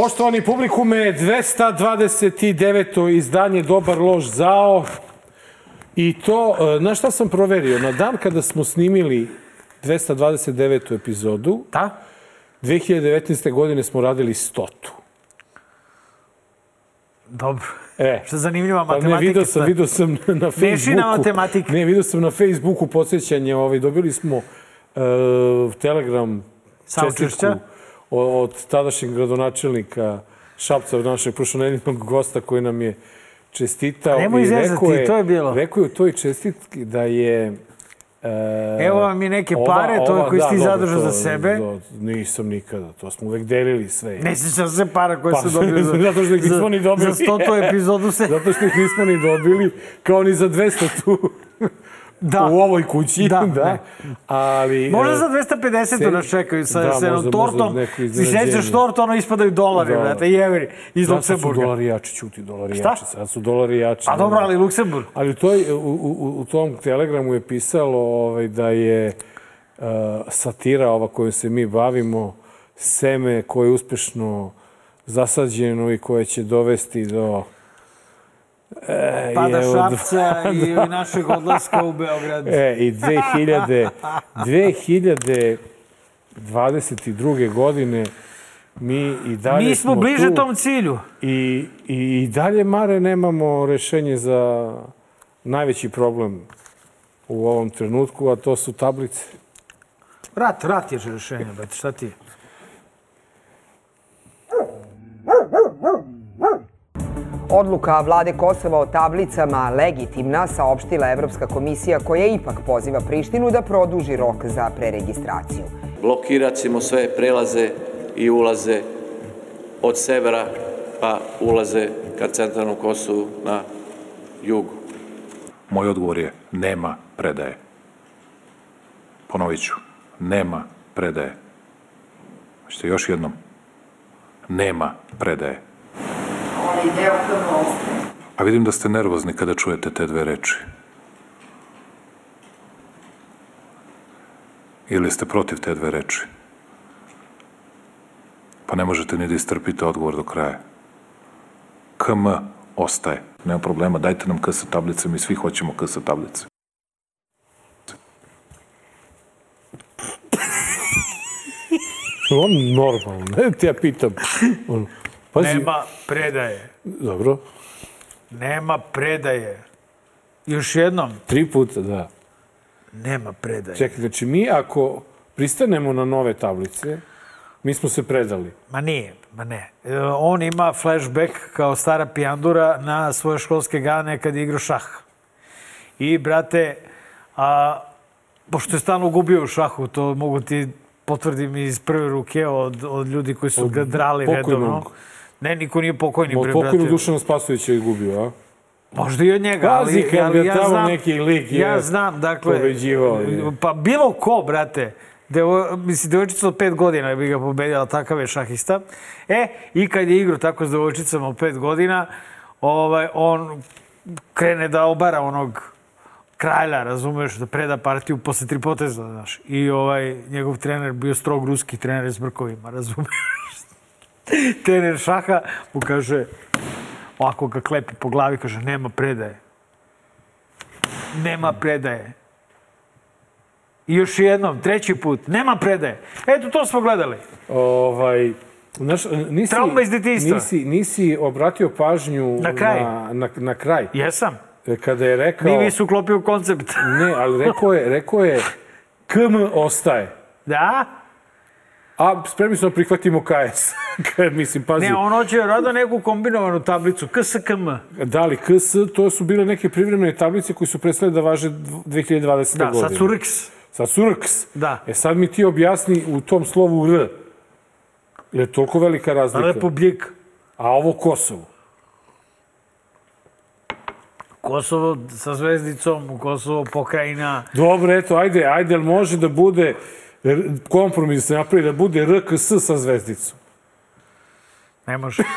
Poštovani publikume, 229. izdanje Dobar lož zao. I to, e, na šta sam proverio? Na dan kada smo snimili 229. epizodu, Da? 2019. godine smo radili 100. Dobro. E, Što je zanimljiva Pa matematika. ne, video sam, video sam na Facebooku. Mešina matematike. Ne, video sam na Facebooku podsjećanje, ovaj, dobili smo uh, telegram Saučešća. čestitku od tadašnjeg gradonačelnika Šapca, našeg prošlonedeljnog gosta koji nam je čestitao. Nemoj i zezati, rekao je- to je bilo. Rekao je u toj čestitki da je... e, Evo vam i neke pare, to je koje si ti dobro, zadržao za sebe. to nisam nikada, to smo uvek delili sve. Ne sjećam se para koje Pa, su dobili za, zato što ih nismo ni dobili. za 100. epizodu se... Zato što ih nismo ni dobili, kao ni za 200 tu Da. u ovoj kući. Da, Da, ne. Ali, Možda e, za 250 se- nas čekaju sa, da, sa jednom tortom. iznenađenje. sećaš tortu, ono ispadaju dolari, Da. brate, i evri iz Sad su Luksemburga. dolari jači, čuti dolari Šta? jači. Sad su dolari jači. A dobro, ali Luksemburg. Ali toj, u, u, u tom telegramu je pisalo ovaj, da je uh, satira ova kojom se mi bavimo seme koje je uspešno zasađeno i koje će dovesti do e, Pada evo, Šapca i našeg odlaska u Beograd. E, i 2000, 2022. godine mi i dalje Mi smo bliže tu tom cilju. I, i, i dalje, Mare, nemamo rešenje za najveći problem u ovom trenutku, a to su tablice. Rat, rat je rešenje, brate, šta ti je? Odluka vlade Kosova o tablicama legitimna, saopštila Evropska komisija koja ipak poziva Prištinu da produži rok za preregistraciju. blokirat ćemo sve prelaze i ulaze od severa pa ulaze ka centralnom Kosovu na jugu. Moj odgovor je nema predaje. Ponovit ću, nema predaje. Hoćete još jednom? Nema predaje. A vidim da ste nervozni kada čujete te dve reči. Ili ste protiv te dve reči? Pa ne možete ni da istrpite odgovor do kraja. KM ostaje. Nema problema, dajte nam K sa tablice, mi svi hoćemo K sa tablice. On normalno, ne te ja pitam. On, pazi, Nema predaje. dobro, Nema predaje. Još jednom, tri puta, da. nema predaje. Čekaj, znači mi ako pristanemo na nove tablice, mi smo se predali. Ma nije, ma ne. E, On ima flashback kao stara pijandura na svoje školske gane kad je igrao šah. I, brate, a, pošto je stalno gubio u šahu, to mogu ti potvrdim iz prve ruke od, od ljudi koji su Od ga drali pokojnog. redovno. Ne, niko nije pokojni, Od bre, pokojnog brate. Dušana Spasovića je gubio, a? Možda i od njega, Pazi, ali, ali ja znam, neki lik je ja znam, dakle, pobeđivao, je. pa bilo ko, brate, Devo, mislim, devojčica od pet godina bi ga pobedila, takav je šahista. E, i kad je igrao tako s devojčicama od pet godina, ovaj, on krene da obara onog kralja, razumeš, da preda partiju posle tri poteza, znaš. I ovaj, njegov trener bio strog ruski trener s brkovima, razumeš. trener šaha mu kaže, ovako ga klepi po glavi, kaže, nema predaje. Nema predaje. I još jednom, treći put, nema predaje. Eto, to smo gledali. Ovaj, znaš, nisi, Trauma iz detinjstva. Nisi, nisi obratio pažnju Na kraj. Na, na, na kraj. Jesam. Kada je rekao... Nije se uklopio koncept. Ne, ali rekao je, rekao je KM ostaje. Da? A spremni smo da prihvatimo KS. Mislim, pazi, Ne, on hoće rado neku kombinovanu tablicu. KSKM. da li KS, to su bile neke privremene tablice koji su prestale da važe 2020. Da, godine. sad su RX. Sad su RKS. Da. E sad mi ti objasni u tom slovu R. Je toliko velika razlika? Republik. A ovo Kosovo? Kosovo sa zvezdicom, Kosovo pokrajina. Dobro, eto, ajde, ajde, može da bude kompromis da se napravi da bude RKS sa zvezdicom? Ne može.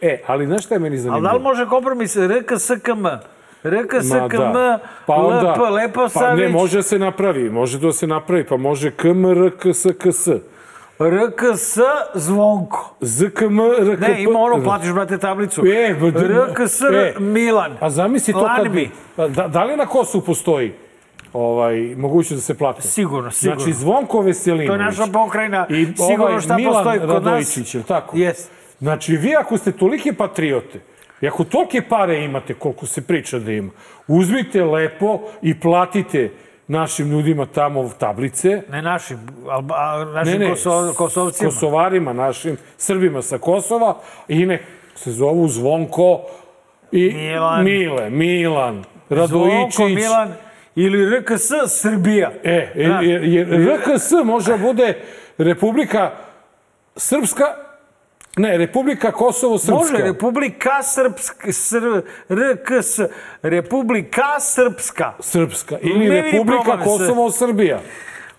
E, ali znaš šta je meni Ali zanimljivo? da li može kompromis RKSKM? RKSKM, da. Pa onda, LP, Lepo pa Savić. ne, može da se napravi, može da se napravi, pa može KM, RKS, KS. RKS Zvonko. ZKM, RKP... Ne, ima ono, platiš, brate, tablicu. E, ba- RKS e. Milan. A zamisli to kad bi... Pa Da, da li na Kosovu postoji ovaj, mogućnost da se plate? Sigurno, sigurno. Znači, Zvonko Veselinović. To je naša pokrajina. I Sigurno ovaj šta Milan postoji kod nas. Radojičić, li tako? Jest. Znači, vi ako ste tolike patriote, i ako tolike pare imate koliko se priča da ima, uzmite lepo i platite našim ljudima tamo tablice, Ne našim, alba, našim Koso, Kosovcima. Kosovarima, našim Srbima sa Kosova i nek se zovu Zvonko i Milan. Mile, Milan, Zvonko, Radojičić. Milan ili RKS Srbija. E, jer, Znaš, jer, jer RKS može da bude Republika Srpska, ne, Republika Kosovo Srpska. Može, Republika Srpska, Sr, RKS, Republika Srpska. Srpska. Ili Ne Republika se. Kosovo Srbija.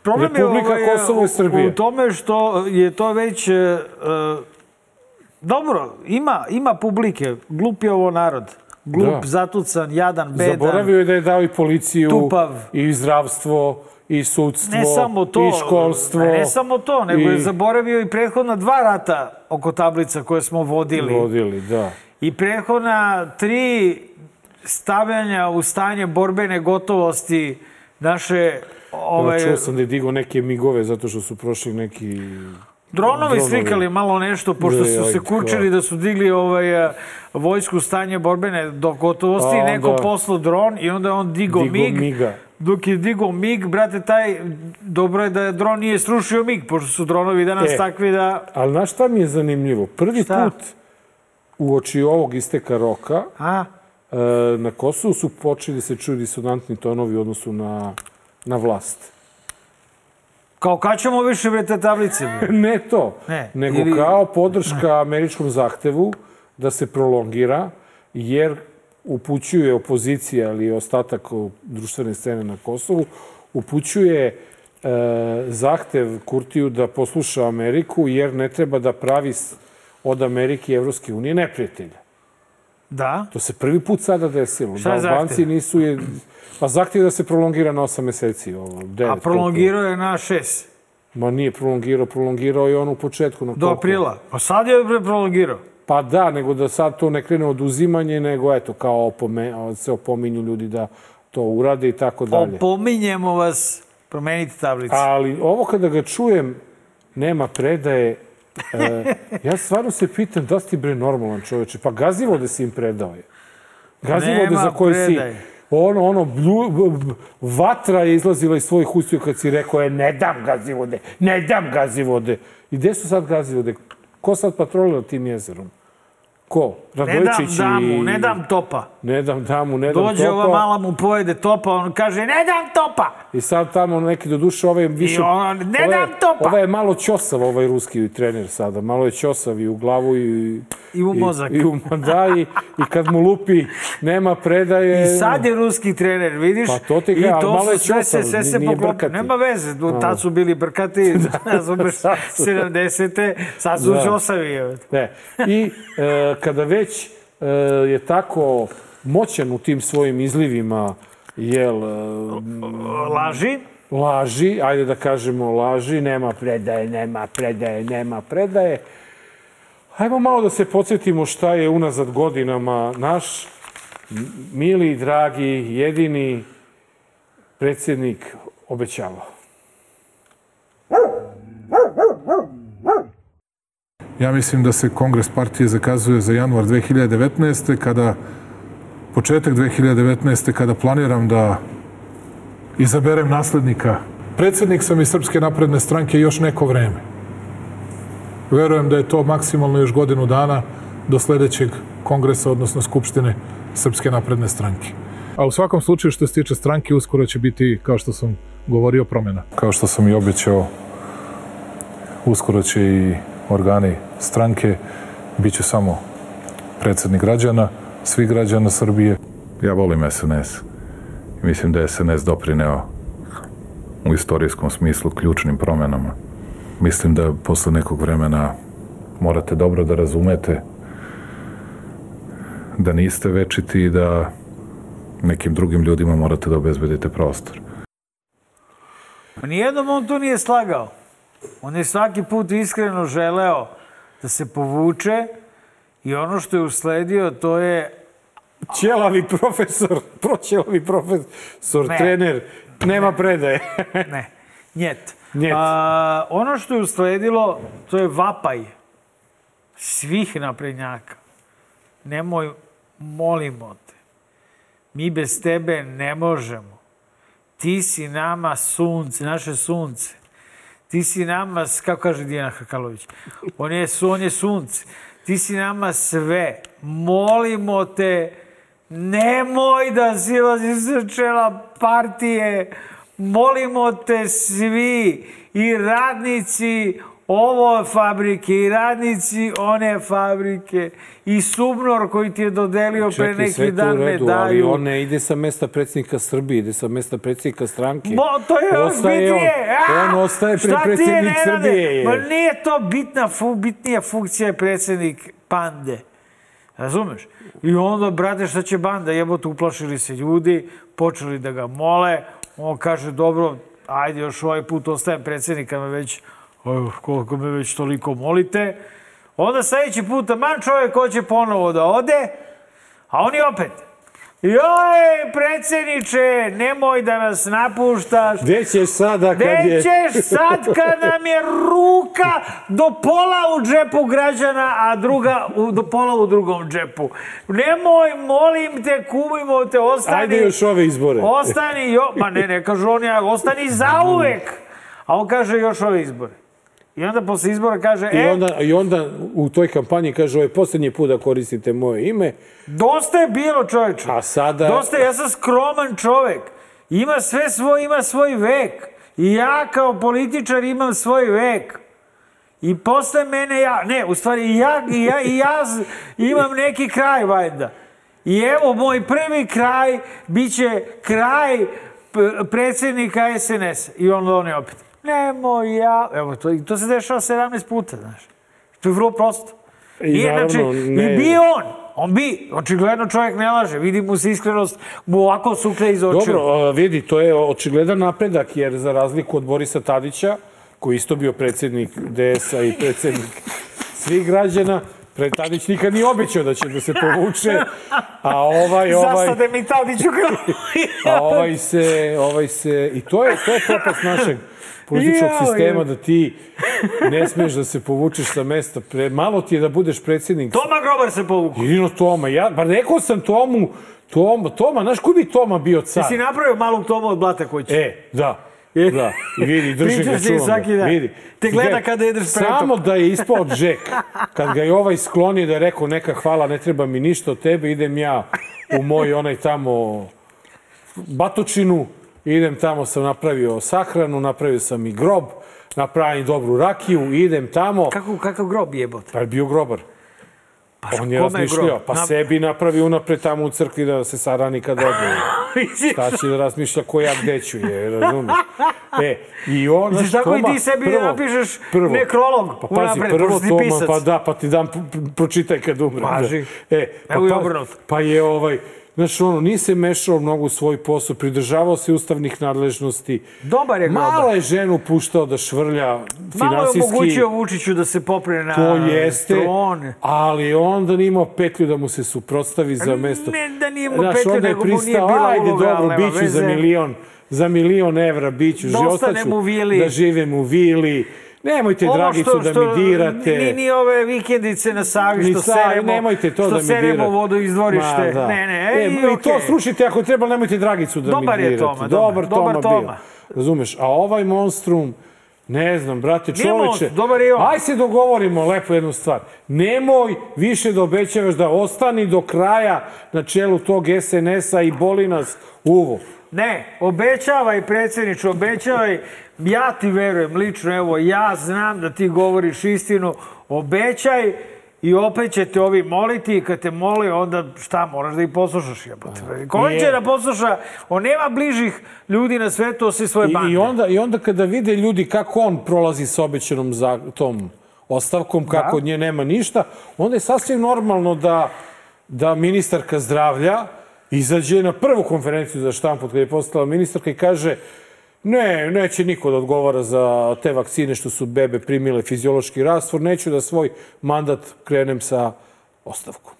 Problem Republika je ovaj, Kosovo i Srbija. U tome što je to već... e, e, dobro, ima, ima publike. Glup je ovo narod. Glup, Da. zatucan, jadan, bedan. Zaboravio je da je dao i policiju, Tupav. i zdravstvo, i sudstvo, Ne samo to, i školstvo. Ne samo to, nego je i zaboravio i prethodna dva rata oko tablica koje smo vodili. Vodili, da. I prethodna tri stavljanja u stanje borbene gotovosti naše Ovaj... Čuo sam da je digao neke migove zato što su prošli neki... dronovi dronovi. slikali malo nešto, pošto su se kurčili da su digli ovaj, vojsku stanje borbene do gotovosti, A neko onda- poslao dron i onda je on digao Digao mig. miga. Dok je digao mig, brate, taj, dobro je da dron nije srušio mig, pošto su dronovi danas E. takvi da... Ali znaš šta mi je zanimljivo? Prvi Šta? put u oči ovog isteka roka A, e, na Kosovu su počeli da se čuju disonantni tonovi u odnosu na, na vlast. kao kad ćemo više bre te tablice? Ne to, Ne, nego ili- kao podrška američkom zahtevu da se prolongira, jer upućuje opozicija ili ostatak društvene scene na Kosovu, upućuje e, zahtev Kurtiju da posluša Ameriku, jer ne treba da pravi od Amerike i Evropske unije neprijatelja. Da. To se prvi put sada desilo. Šta je da Albanci nisu... Je, pa zahtev da se prolongira na 8 meseci. Ovo, 9, A prolongirao je na šest. Ma nije prolongirao, prolongirao je on u početku. Na Do koliko? aprila. Pa sad je prolongirao. Pa da, nego da sad to ne krene oduzimanje, nego eto, kao opome, se opominju ljudi da to urade i tako dalje. Opominjemo vas, promenite tablicu. Ali ovo kada ga čujem, nema predaje, e, ja stvarno se pitam da si ti bre normalan čoveče, pa gazivode si im predao je. Gazivode Nema za koje predaje. si... Ono, ono, blju, b- b- vatra je izlazila iz svojih ustiju kad si rekao je ne dam gazivode, ne dam gazivode. I gde su sad gazivode? Ko sad patrolira tim jezerom? Ko? ne dam Radojičić damu, i... ne dam topa. Ne dam damu, ne dam Dođe topa. ova mala mu pojede topa, on kaže ne dam topa. I sad tamo neki do duše ovaj više... I on, ne ovaj, dam topa! Ovaj je malo ćosav, ovaj ruski trener sada. Malo je ćosav i u glavu i... I u mozak. I, i u da, i, i kad mu lupi, nema predaje. I sad je ruski trener, vidiš? Pa to ti ali to malo je su sve se, ćosav, sve se nije brkati. Nema veze, do, tad su bili brkati, razumeš, sad su. 70. Sad su Da. ćosavi. Ne. I e, kada već e, je tako moćan u tim svojim izlivima, jel, e, Laži. laži, ajde da kažemo laži, nema predaje, nema predaje, nema predaje. Hajmo malo da se podsjetimo šta je unazad godinama naš mili, dragi, jedini predsjednik obećavao. Ja mislim da se kongres partije zakazuje za januar 2019. kada početak 2019. kada planiram da izaberem naslednika. Predsednik sam iz Srpske napredne stranke još neko vreme. Verujem da je to maksimalno još godinu dana do sledećeg kongresa, odnosno Skupštine Srpske napredne stranke. A u svakom slučaju što se tiče stranke, uskoro će biti, kao što sam govorio, promjena. Kao što sam i obećao, uskoro će i organi stranke, bit će samo predsednik građana, svi građana Srbije. Ja volim SNS. Mislim da je SNS doprineo u istorijskom smislu ključnim promenama. Mislim da posle nekog vremena morate dobro da razumete da niste večiti i da nekim drugim ljudima morate da obezbedite prostor. Nijednom on to nije slagao. On je svaki put iskreno želeo da se povuče i ono što je usledio to je Ćelavi profesor, proćelavi profesor, Ne. trener, nema predaje. ne, njet. Njet. A, ono što je usledilo to je vapaj svih naprednjaka. Nemoj, molimo te. Mi bez tebe ne možemo. Ti si nama sunce, naše sunce. Ti si nama, kako kaže Dijana Hrkalović, on je, on je sunce. Ti si nama sve. Molimo te, nemoj da silaziš sa čela partije. Molimo te svi i radnici ovo fabrike i radnici one fabrike i Subnor koji ti je dodelio pre Čekaj, sve neki dan redu, ali medalju. on ne ide sa mesta predsjednika Srbije, ide sa mesta predsjednika stranke. Mo, to je još Ostaje on. bitnije. A, On ostaje pre je, predsjednik? Srbije. je. Ma nije to bitna, fu, bitnija funkcija je predsjednik pande. Razumeš? I onda, brate, šta će banda? Jebote, uplašili se ljudi, počeli da ga mole. On kaže, dobro, ajde još ovaj put ostajem predsjednika, me već, koliko me već toliko molite. Onda sledeći put, man čovjek hoće ponovo da ode, a oni opet, joj, predsjedniče, nemoj da nas napuštaš. Gde ćeš sada kad Gde je... ćeš sad kad nam je ruka do pola u džepu građana, a druga u, do pola u drugom džepu? Nemoj, molim te, kumimo te, ostani... Ajde još ove izbore. Ostani, jo, ma ne, ne kažu oni, ostani zauvek. A on kaže još ove izbore. I onda posle izbora kaže, I e, onda, I onda u toj kampanji kaže, ovo je posljednji put da koristite moje ime, dosta je bilo čoveče. a sada... Dosta, ja sam skroman čovek. Ima sve svoj, ima svoj vek. I ja kao političar imam svoj vek. I posle mene ja, ne, u stvari i ja, i ja, i ja imam neki kraj valjda. I evo, moj prvi kraj biće kraj p- predsjednika SNS. I on je opet, nemoj ja, evo, to, i to se dešava 17 puta, znaš. To je vrlo prosto. I Nije, naravno, znači, ne- I bi on, on bi, očigledno čovjek ne laže, vidi mu se iskrenost, mu ovako sukne iz očiju. Dobro, vidi, to je očigledan napredak, jer za razliku od Borisa Tadića, koji isto bio predsjednik DS-a i predsjednik svih građana, Pred Tadić nikad nije obećao da će da se povuče, a ovaj, ovaj, Zasade mi Tadić u glavu. a ovaj se, ovaj se, i to je, to je propast našeg političkog Jao, sistema, da ti ne smeš da se povučeš sa mesta. Pre, malo ti je da budeš predsjednik Toma Grobar se povuku. Jedino Toma, ja, ba rekao sam Tomu, Toma, Toma, znaš koji bi Toma bio car? Ti si napravio malog Toma od Blata kuće. E, da. Da, i vidi, držim ga, čuvam ga. Vidi. Te gleda kada jedeš pretok. Samo da je ispao Jack, kad ga je ovaj sklonio da je rekao neka hvala, ne treba mi ništa od tebe, idem ja u moj onaj tamo batočinu, idem tamo sam napravio sahranu, napravio sam i grob, napravim dobru rakiju, idem tamo. Kako, kakav grob jebote? Pa je bio grobar. Pa On je razmišljao, pa Na- sebi napravi unapred tamo u crkvi da se sarani kad ode. Šta će da razmišlja ko ja gde ću je, razumiješ? E, i on, Misliš, tako i ti sebi napišeš prvo, nekrolog Pa pazi, unapred, prvo Toma, pisac. pa da, pa ti dam, pročitaj kad umrem. Važi. Da. E, pa, Evo pa- obrnuto. Pa je ovaj, Znaš, ono, nije se mešao mnogo u svoj posao, pridržavao se ustavnih nadležnosti. Dobar je Malo grobar. je ženu puštao da švrlja Malo je finansijski. omogućio Vučiću da se popne na To jeste, tron. ali onda nije imao petlju da mu se suprotstavi za mesto. Ne da nije imao Znaš, petlju, nego mu nije bila ajde, uloga, dobro, biću za veze. milion, za milion evra biću, Da ostaću u vili. da živim u vili. Nemojte Ovo Dragicu što, da što, mi dirate. Ni, ni ove vikendice na Savi što sa- seremo, nemojte to što da mi seremo dirate. vodu iz dvorište. Ma, da. Ne, ne, E, ej, I to slušajte, ako treba, nemojte Dragicu da Dobar mi je dirate. Toma, dobar, dobar bio. Toma. Razumeš? A ovaj monstrum, ne znam, brate, čoveče. dobar je i on. Aj se dogovorimo lepo jednu stvar. Nemoj više da obećavaš da ostani do kraja na čelu tog SNS-a i boli nas uvo. Ne, obećavaj predsjedniče, obećavaj, ja ti verujem lično, evo, ja znam da ti govoriš istinu, obećaj i opet će te ovi moliti i kad te moli, onda šta, moraš da ih poslušaš, jebote. Ko Nije. će da posluša? On nema bližih ljudi na svetu osim svoje I, bande. i, onda, I onda kada vide ljudi kako on prolazi sa obećanom za tom ostavkom, kako Da. od nje nema ništa, onda je sasvim normalno da, da ministarka zdravlja izađe na prvu konferenciju za štampu kada je postala ministarka i kaže Ne, neće niko da odgovara za te vakcine što su bebe primile fiziološki rastvor. Neću da svoj mandat krenem sa ostavkom.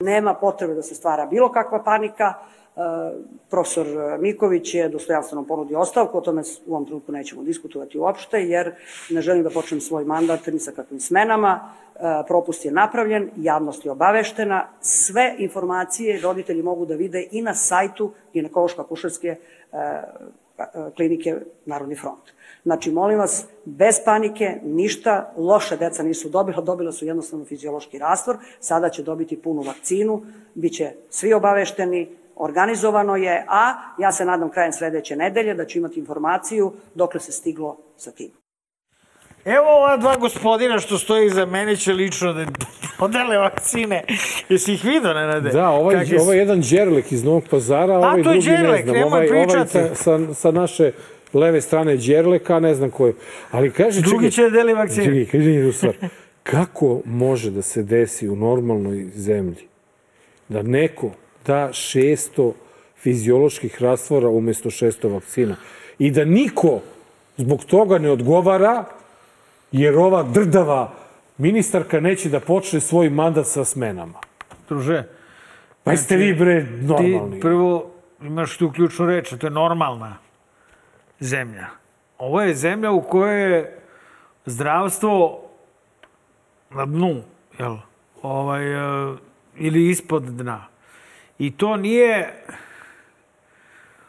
Nema potrebe da se stvara bilo kakva panika. E, profesor Miković je dostojanstveno ponudio ostavku, o tome u ovom trenutku nećemo diskutovati uopšte, jer ne želim da počnem svoj mandat ni sa kakvim smenama. E, propust je napravljen, javnost je obaveštena, sve informacije roditelji mogu da vide i na sajtu ginekološko-akušerske e, klinike Narodni front. Znači, molim vas, bez panike, ništa, loše deca nisu dobila, dobila su jednostavno fiziološki rastvor, sada će dobiti punu vakcinu, bit će svi obavešteni, organizovano je, a ja se nadam krajem sledeće nedelje da ću imati informaciju dokle se stiglo sa tim. Evo ova dva gospodina što stoji iza mene će lično da podele vakcine. Jesi ih vidio, Nenade? Da, ovaj, su? ovaj jedan Đerlek iz Novog pazara, ovaj to je drugi ne Đerlek, znam. nemoj Ovaj, ovaj pričati. sa, sa, sa naše leve strane Đerleka, ne znam ko je. Ali kaže, Drugi čekaj, će da deli vakcine. Čekaj, kaže jednu stvar. Kako može da se desi u normalnoj zemlji da neko da 600 fizioloških rastvora umesto 600 vakcina i da niko zbog toga ne odgovara jer ova drdava ministarka neće da počne svoj mandat sa smenama. Druže, Pa jeste vi bre ti normalni. prvo imaš tu ključnu reč, to je normalna zemlja. Ovo je zemlja u kojoj je zdravstvo na dnu, jel? Ovaj, e, ili ispod dna. I to nije,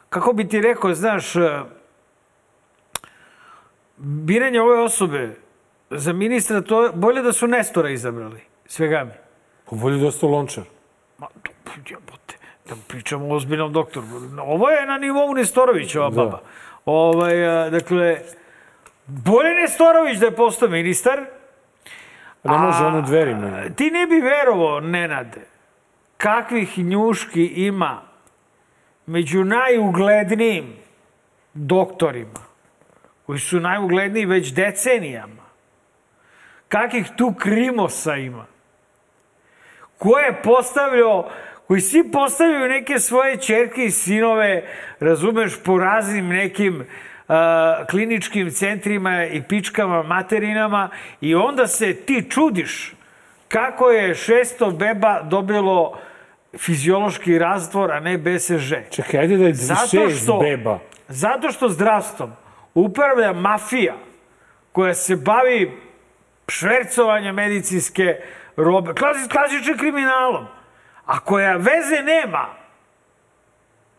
kako bi ti rekao, znaš, e, biranje ove osobe za ministra, to je bolje da su Nestora izabrali, svega mi. Pa bolje da ostao lončar. Ma, jebote, da pričamo o ozbiljnom doktoru. Ovo je na nivou Nestorovića, ova baba. Ovaj, a, dakle, bolje Nestorović da je postao ministar, Ne može ono dverima. ti ne bi verovao, Nenade, kakvih njuški ima među najuglednijim doktorima, koji su najugledniji već decenijama. Kakvih tu krimosa ima. Ko je postavljao, koji svi postavljaju neke svoje čerke i sinove, razumeš, po raznim nekim a, kliničkim centrima i pičkama, materinama i onda se ti čudiš kako je 600 beba dobilo fiziološki raztvor, a ne BSŽ. Čekaj, ajde da je Zato što, beba. zato što zdravstvom upravlja mafija koja se bavi švercovanjem medicinske robe, klasi, klasičnim kriminalom, a koja veze nema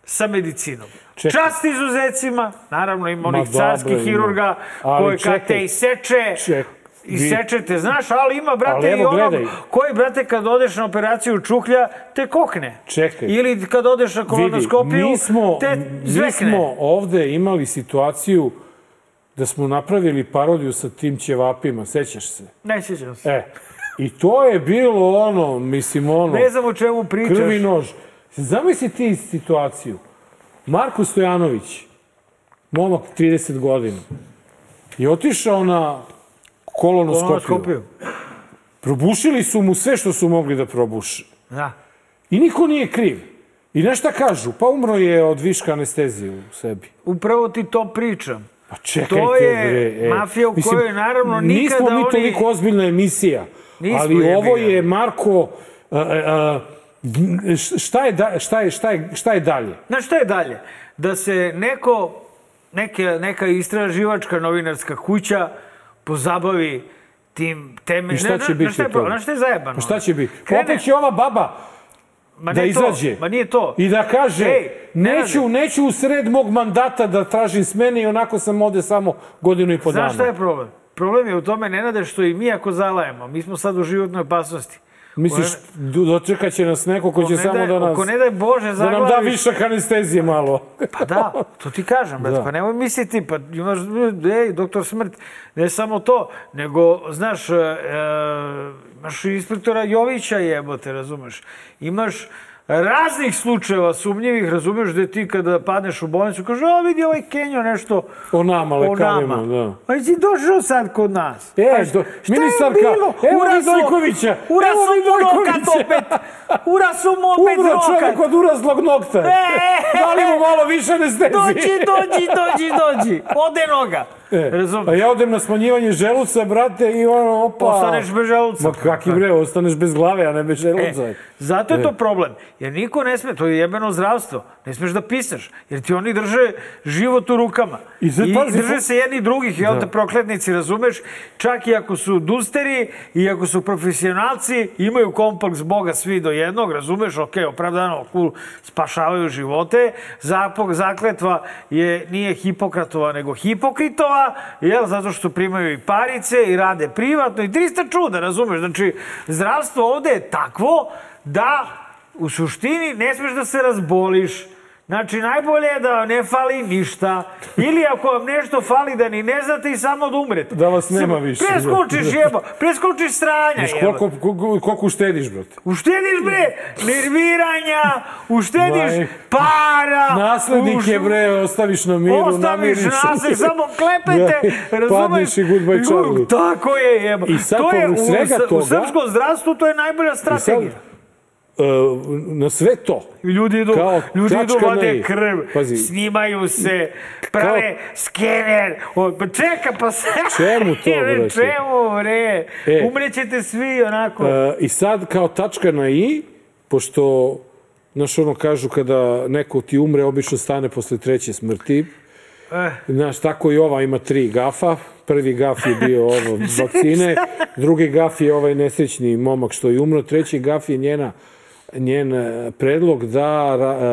sa medicinom. Čekaj. Čast izuzecima, naravno ima Ma onih carskih hirurga koji kad te čekaj. iseče, Ček- vi- isečete, znaš, ali ima, brate, Ali i onog gledaj. koji, brate, kad odeš na operaciju čuklja, te kokne. Čekaj. Ili kad odeš na kolonoskopiju, mi smo, te mi zvekne. smo ovde imali situaciju da smo napravili parodiju sa tim ćevapima, sećaš se? Ne sjećam se. E, i to je bilo ono, mislim ono, Ne znam o čemu pričaš. krvi nož. Zamisli ti situaciju. Marko Stojanović, momak 30 godina, je otišao na kolonoskopiju. Probušili su mu sve što su mogli da probuše. Da. I niko nije kriv. I na šta kažu? Pa umro je od viška anestezije u sebi. Upravo ti to pričam. Pa čekajte, To je bre. e. mafija u kojoj, naravno, Nismo nikada mi oni- toliko ozbiljna emisija. Nismo, ali jebi ovo je, Marko, a, a, a, šta, je da, šta, je, šta, je, šta je dalje? Znaš šta je dalje? Da se neko, neke, neka istraživačka novinarska kuća pozabavi tim teme... I šta će biti Znaš šta je, od toga? pro- znaš šta je zajebano? Pa šta će biti? Opet će ova baba Ma da nije to, izađe Ma nije to. i da kaže Ej, neću, Nenade. neću u sred mog mandata da tražim smene i onako sam ovde samo godinu i po dana. Znaš šta je problem? Problem je u tome, Nenade, što i mi ako zalajemo, mi smo sad u životnoj opasnosti. Misliš, do- dočekat će nas neko ko će ne samo da nas... Ako ne daj Bože Da nam da zaglaviš... višak anestezije malo. Pa da, to ti kažem, brate, Da. pa nemoj misliti, pa imaš, ej, doktor Smrt, ne samo to, nego, znaš, e, e, imaš inspektora Jovića jebote, razumeš, imaš raznih slučajeva sumnjivih, razumeš, gde ti kada padneš u bolnicu, kaže, a vidi ovaj Kenjo nešto O nama, o lekarima, nama. da. Pa si došao sad kod nas. E, Pa do- ministarka, evo Vidojkovića, uraso evo nokat Vidojkovića. opet. Ura su mu opet Umro čovjek od urazlog nokta. Da li mu malo više anestezije? Dođi, dođi, dođi, dođi. Ode noga. E? A ja odem na smanjivanje želuca, brate, i ono, opa. Ostaneš bez želuca. Ma kakvi bre, ostaneš bez glave, a ne bez želuca. E, zato je to problem. Jer niko ne sme, to je jebeno zdravstvo. Ne smeš da pisaš. Jer ti oni drže život u rukama. I I, sad pazi, drže se jedni drugih, jel te prokletnici, razumeš? Čak i ako su dusteri i ako su profesionalci, imaju kompleks Boga svi do jednog, razumeš? Ok, opravdano, cool, spašavaju živote. Zapog, zakletva je, nije Hipokratova, nego Hipokritova, jel? Zato što primaju i parice i rade privatno i 300 čuda, razumeš? Znači, zdravstvo ovde je takvo da u suštini ne smeš da se razboliš. Znači, najbolje je da vam ne fali ništa. Ili ako vam nešto fali da ni ne znate i samo da umrete. Da vas nema više. Preskočiš jebo, preskočiš stranja Znaš jebo. koliko, koliko, koliko uštediš, brate? Uštediš bre nerviranja, uštediš Maj. para. Naslednike, uš- bre, ostaviš na miru, Ostaviš namiriš. nasled, samo klepete, Da, razumeš? Padneš i goodbye Charlie. Tako je, jebo. I sad to je, u, svega u toga- srpskom zdravstvu to je najbolja strategija. Uh, na sve to, Ljudi idu, Kao ljudi idu, vade krv, Pazi. snimaju se, prave skener. O, pa čeka, pa se... Čemu to, brate? Čemu, bre? E. Umrećete svi onako. Uh, I sad kao tačka na i, pošto, znaš ono kažu kada neko ti umre, obično stane posle treće smrti. Eh. Znaš, tako i ova ima tri gafa. Prvi gaf je bio ovo vakcine, drugi gaf je ovaj nesrećni momak što je umro, treći gaf je njena njen e, predlog da ra, e,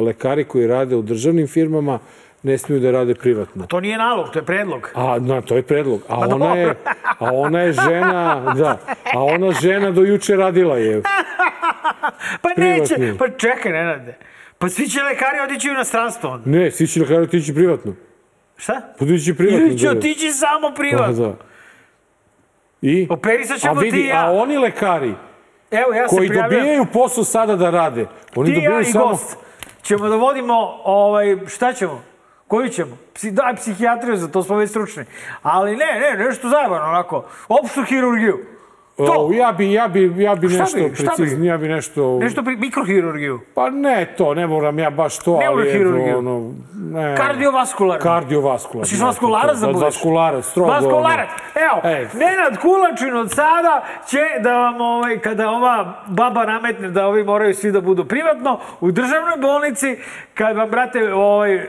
lekari koji rade u državnim firmama ne smiju da rade privatno. To nije nalog, to je predlog. A, na, to je predlog. A Pa ona je, a ona je žena, da, a ona žena do juče radila je. Pa neće, pa čekaj, Nenade. Pa svi će lekari otići u inostranstvo onda. Ne, svi će kraju otići privatno. Šta? Pa otići privatno. Ili će da. otići samo Da, privatno. da. I? Operisat ćemo a vidi, ti ja. A oni lekari Evo, ja se koji prijavljam. dobijaju posao sada da rade, oni Ti ja i samo... gost. Ćemo da vodimo, ovaj, šta ćemo? Koju ćemo? Psi, daj psihijatriju, za to smo već stručni. Ali ne, ne, nešto zajebano, onako. Opštu hirurgiju. To. O, ja bi, ja bi, ja bi Šta nešto bi, preciznije, ja bi nešto... Nešto pri, mikrohirurgiju. Pa ne to, ne moram ja baš to, ali eto, ono... Ne, Kardiovaskularno. Kardiovaskularno. Hoćeš vaskularac da budeš? Vaskularac, strogo. Vaskularac. Evo, Ej. Nenad Kulačin od sada će da vam, ovaj, kada ova baba nametne da ovi moraju svi da budu privatno, u državnoj bolnici, kad vam, brate, ovaj,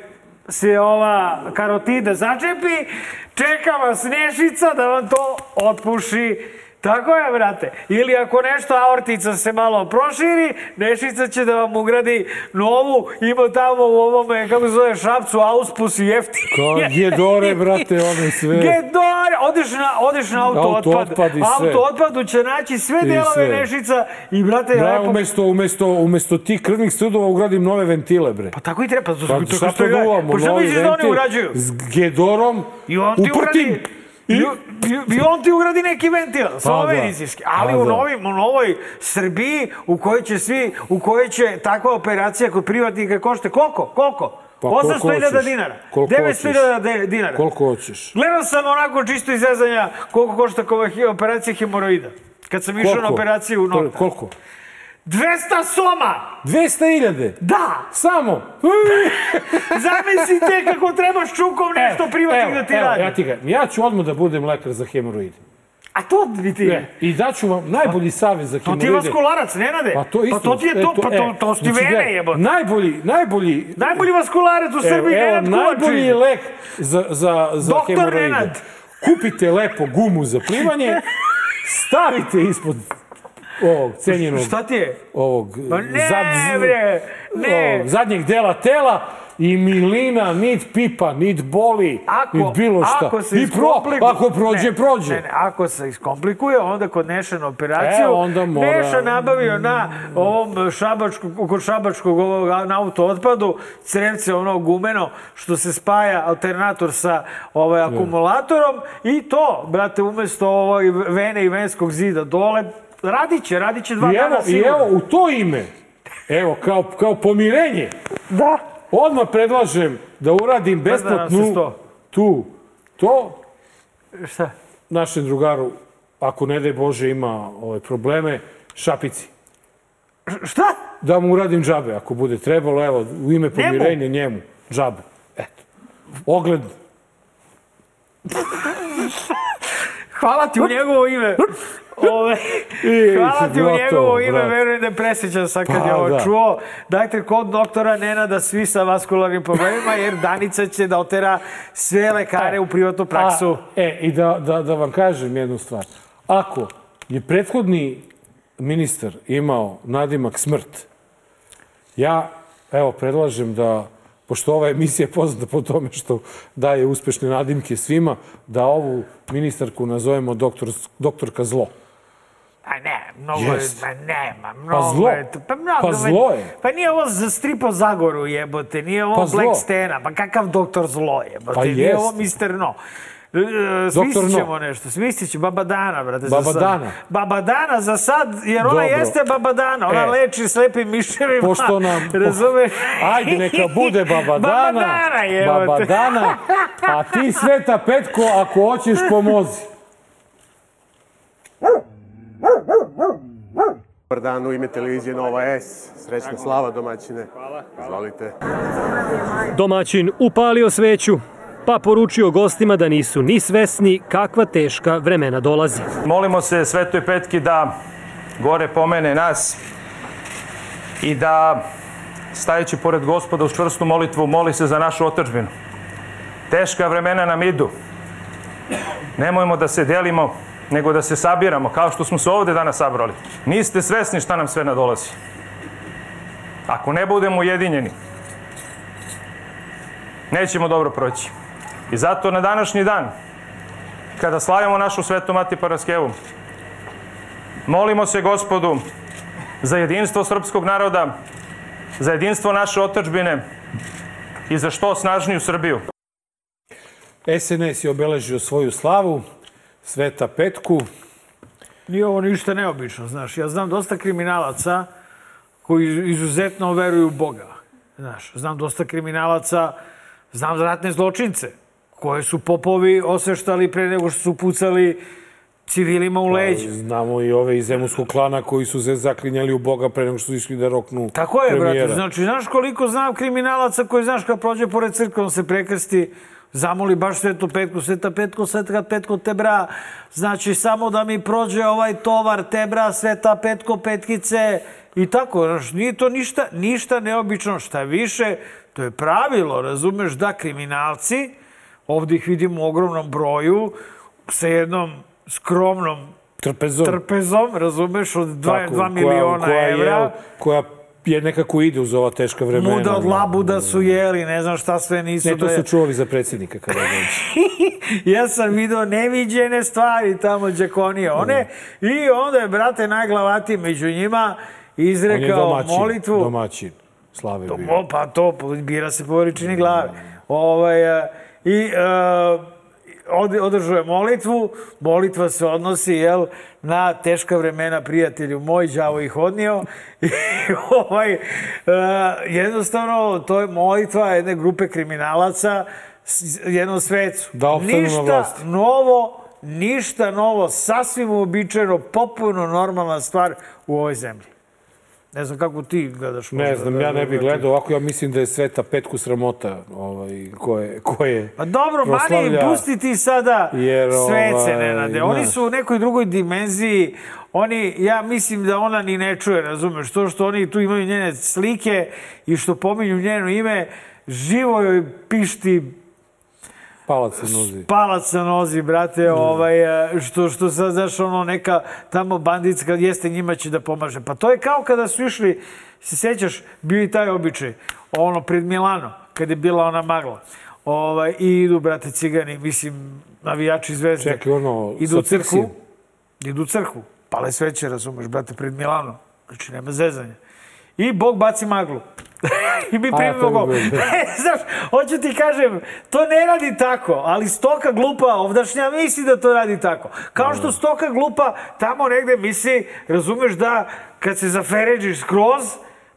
se ova karotida začepi, čeka vas Nešica da vam to otpuši. Tako je, brate. Ili ako nešto aortica se malo proširi, Nešica će da vam ugradi novu, ima tamo u ovome, kako se zove, šapcu, auspus i jeftini. Kao Gedore, brate, one sve. Gedore! Odeš na, odeš na auto, Auto otpad. otpad i sve. Auto otpadu će naći sve delove sve. Nešica i, brate, Da, lepo... umesto, umesto, umesto tih krvnih sudova ugradim nove ventile, bre. Pa tako i treba. Pa, Pa tako šta što to je- duvamo? Pa šta misliš da oni urađuju? S Gedorom I on ti uprtim. ugradi... I, i, I on ti ugradi neki ventil, samo da. medicinski. Ali Pa u, da. novim, u novoj Srbiji, u kojoj će svi, u kojoj će takva operacija kod privatnika košte koliko? Koliko? Pa koliko 800.000 hoćeš? dinara. Koliko 900.000 de- dinara. Koliko hoćeš? Gledao sam onako čisto izrezanja koliko košta operacija hemoroida. Kad sam išao na operaciju je nokta. Koliko? 200 soma! 200.000? Da! Samo? Zamislite kako trebaš čukom nešto privatnik da ti evo, radi. ja ti ga, ja ću odmah da budem lekar za hemoroide. A to bi ti... Ne, I daću vam najbolji savjet za To hemoroide. ti je vaskularac, Nenade. Pa to isto. Pa to ti je to, e, pa to, to su ti znači, vene jebote. Najbolji, najbolji, Najbolji vaskularac u Srbiji, evo, Nenad najbolji Kulačin. lek za, za, za Doktor hemoroide. Nenad. Kupite lepo gumu za plivanje, stavite ispod ovog cenjenog, Šta ti je? ovog Pa ne, bre, ne. ovog zadnjeg dela tela i milina, nit pipa, nit boli, Ako, nit bilo šta. ako se I pro, iskomplikuje- ako prođe, ne, prođe. Ne, ne, ako se iskomplikuje, onda kod Neša na operaciju, E, onda mora- Neša nabavio na ovom šabačkog, kod šabačkog ovog na auto otpadu, crevce ono gumeno, što se spaja alternator sa ovaj akumulatorom i to, brate, umesto ovoj vene i venskog zida dole, radit će, radit će dva I evo, dana I sigurno. evo, u to ime, evo, kao, kao pomirenje, Da. odmah predlažem da uradim besplatnu tu, to Šta? našem drugaru, ako ne daj Bože ima ove probleme, šapici. Šta? Da mu uradim džabe, ako bude trebalo, evo, u ime pomirenja njemu, džabe. Eto. Ogled. Hvala ti u njegovo ime. Ove, I, hvala ti u njegovo ime, brate. verujem da je presjećan sad kad Pa, je ovo da. čuo. Dajte kod doktora Nenada svi sa vaskularnim problemima, jer Danica će da otera sve lekare u privatnu praksu. A, e, i da, da, da vam kažem jednu stvar. Ako je prethodni ministar imao nadimak smrt, ja, evo, predlažem da, pošto ova emisija je poznata po tome što daje uspešne nadimke svima, da ovu ministarku nazovemo doktor, doktorka zlo. A ne, mnogo Jeste. je, ma nema, mnogo zlo. je. to- Pa, mnogo, Pa zlo je. Pa nije ovo za stripo Zagoru jebote, nije ovo Pa. Black Stena, pa kakav doktor zlo jebote, Pa nije ovo jeste. Mr. No. E, Smislit No. ćemo nešto, smislit ćemo Baba Dana, brate. Baba. Dana. Baba Dana za sad, jer ona Dobro. jeste Baba Dana, ona E. leči slepim miševima. Pošto nam- Razumeš? Ajde, neka bude Baba Dana. Baba Dana, jebote. Baba Dana. A ti, Sveta Petko, ako hoćeš, pomozi. Dobar dan u ime televizije Nova S. Srećna slava domaćine. Hvala. Izvolite. Domaćin upalio sveću, pa poručio gostima da nisu ni svesni kakva teška vremena dolazi. Molimo se Svetoj Petki da gore pomene nas i da stajući pored gospoda uz čvrstu molitvu moli se za našu otačbinu. Teška vremena nam idu. Nemojmo da se delimo, nego da se sabiramo, kao što smo se ovde danas sabrali. Niste svesni šta nam sve nadolazi. Ako ne budemo ujedinjeni, nećemo dobro proći. I zato na današnji dan, kada slavimo našu svetu Mati Paraskevu, molimo se gospodu za jedinstvo srpskog naroda, za jedinstvo naše otačbine i za što snažniju Srbiju. SNS je obeležio svoju slavu, Sveta Petku. Nije ovo ništa neobično, znaš. Ja znam dosta kriminalaca koji izuzetno veruju u Boga. Znaš, znam dosta kriminalaca, znam ratne zločince koje su popovi osveštali pre nego što su pucali civilima u leđa. Znamo i ove iz Zemunskog klana koji su se zaklinjali u Boga pre nego što su išli da roknu Tako je, premijera. brate. Znači, znaš koliko znam kriminalaca koji, znaš, kad prođe pored crkve, on se prekrsti, zamoli baš svetu petku, sveta petko, sveta petko, te bra. Znači, samo da mi prođe ovaj tovar, te bra, sveta petko, petkice. I tako, znaš, nije to ništa, ništa neobično. Šta više, to je pravilo, razumeš, da kriminalci, ovdje ih vidimo u ogromnom broju, sa jednom skromnom Trpezom. trpezom, razumeš, od 2 Tako, koja- miliona koja evra. Je, koja je nekako ide uz ova teška vremena. Muda od labuda su jeli, ne znam šta sve nisu. Ne, to da su čuvali za predsjednika kada dođe. ja sam video neviđene stvari tamo Đakonije. One, I onda je, brate, najglavatiji među njima izrekao domaćin. molitvu. Domaćin. Slave bio. O, pa to, bira se po veličini glave. Ovaj, e, I e, od, održao je molitvu. Molitva se odnosi, jel, na teška vremena prijatelju moj, đavo ih odnio. I ovaj, e, jednostavno, to je molitva jedne grupe kriminalaca jednom svecu. Da Ništa novo, ništa novo, sasvim uobičajeno, potpuno normalna stvar u ovoj zemlji. Ne znam kako ti gledaš. Ne znam, da- ja ne bih da- gledao ovako, ja mislim da je Sveta Petku sramota ovaj, koje, koje Pa dobro, mani, proslavlja. pusti ti sada Jer, svece, ovaj, Nenade. Oni su u nekoj drugoj dimenziji. Oni, ja mislim da ona ni ne čuje, razumeš? To što oni tu imaju njene slike i što pominju njeno ime, živo joj pišti palac se nozi. palac na nozi, brate, ovaj, e, što, što sad, znaš, ono, neka tamo banditska, jeste njima će da pomaže. Pa to je kao kada su išli, se sećaš, bio i taj običaj, ono, pred Milano, kad je bila ona magla. Ovaj, I idu, brate, cigani, mislim, navijači zvezde. Čekaj, ono, idu u sa crkvu, idu u crkvu, pale sveće, razumeš, brate, pred Milano. Znači, nema zezanja. I Bog baci maglu. I mi primimo gol. da. Znaš, hoću ti kažem, to ne radi tako, ali stoka glupa ovdašnja misli da to radi tako. Kao što stoka glupa tamo negde misli, razumeš da kad se zafeređiš skroz,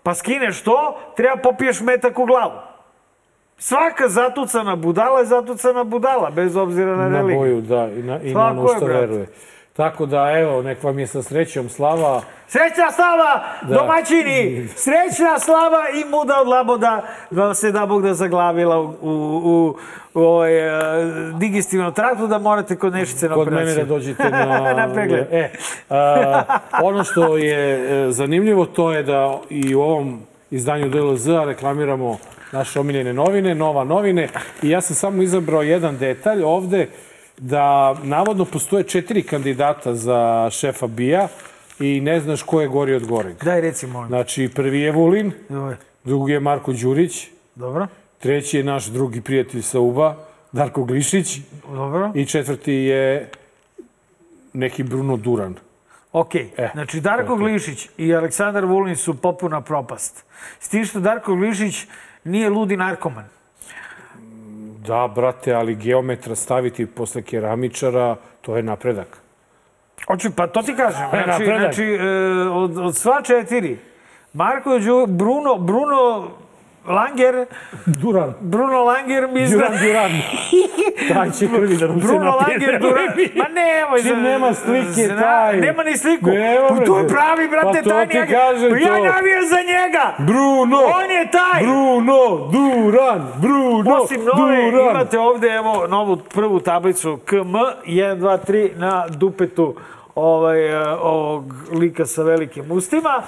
pa skineš to, treba popiješ metak u glavu. Svaka zatucana budala je zatucana budala, bez obzira na Na religiju. boju, da, i na, i na ono što veruje. Tako da, evo, nek vam je sa srećom slava. Srećna slava, domaćini! Srećna slava i muda od laboda da vam se da Bog da zaglavila u, u, u, u ovaj, uh, digestivnom traktu da morate kod nešice na Kod operaciju. mene da dođete na... Na pregled. E, a, ono što je e, zanimljivo, to je da i u ovom izdanju DLZ-a reklamiramo naše omiljene novine, Nova novine. I ja sam samo izabrao jedan detalj ovde, da navodno postoje četiri kandidata za šefa BIA i ne znaš ko je gori od goreg. Daj reci, molim. Znači, prvi je Vulin, Dobro. drugi je Marko Đurić, Dobro. treći je naš drugi prijatelj sa UBA, Darko Glišić Dobro. i četvrti je neki Bruno Duran. Ok, znači Darko Glišić i Aleksandar Vulin su popuna propast. S tim što Darko Glišić nije ludi narkoman. Da, brate, ali geometra staviti posle keramičara, to je napredak. Hoću, pa to ti kažem. To je Znači, napredak. znači e, od, od sva četiri, Marko Đu, Bruno, Bruno Langer, Duran. Bruno Langer mi zna... Duran, Duran. Taj će prvi da nam se Bruno napije. Langer, Duran... Ma nemoj... Čim nema slike, zna- taj. Nema ni sliku. Nema, Pa to je pravi, brate, Pa to taj ti njega. kažem Pa Ja to. navijam za njega. Bruno! On je taj. Bruno, Duran, Bruno, Osim nove, Duran. imate ovde evo novu prvu tablicu KM 1, 2, 3 na dupetu ovaj, eh, ovog lika sa velikim ustima.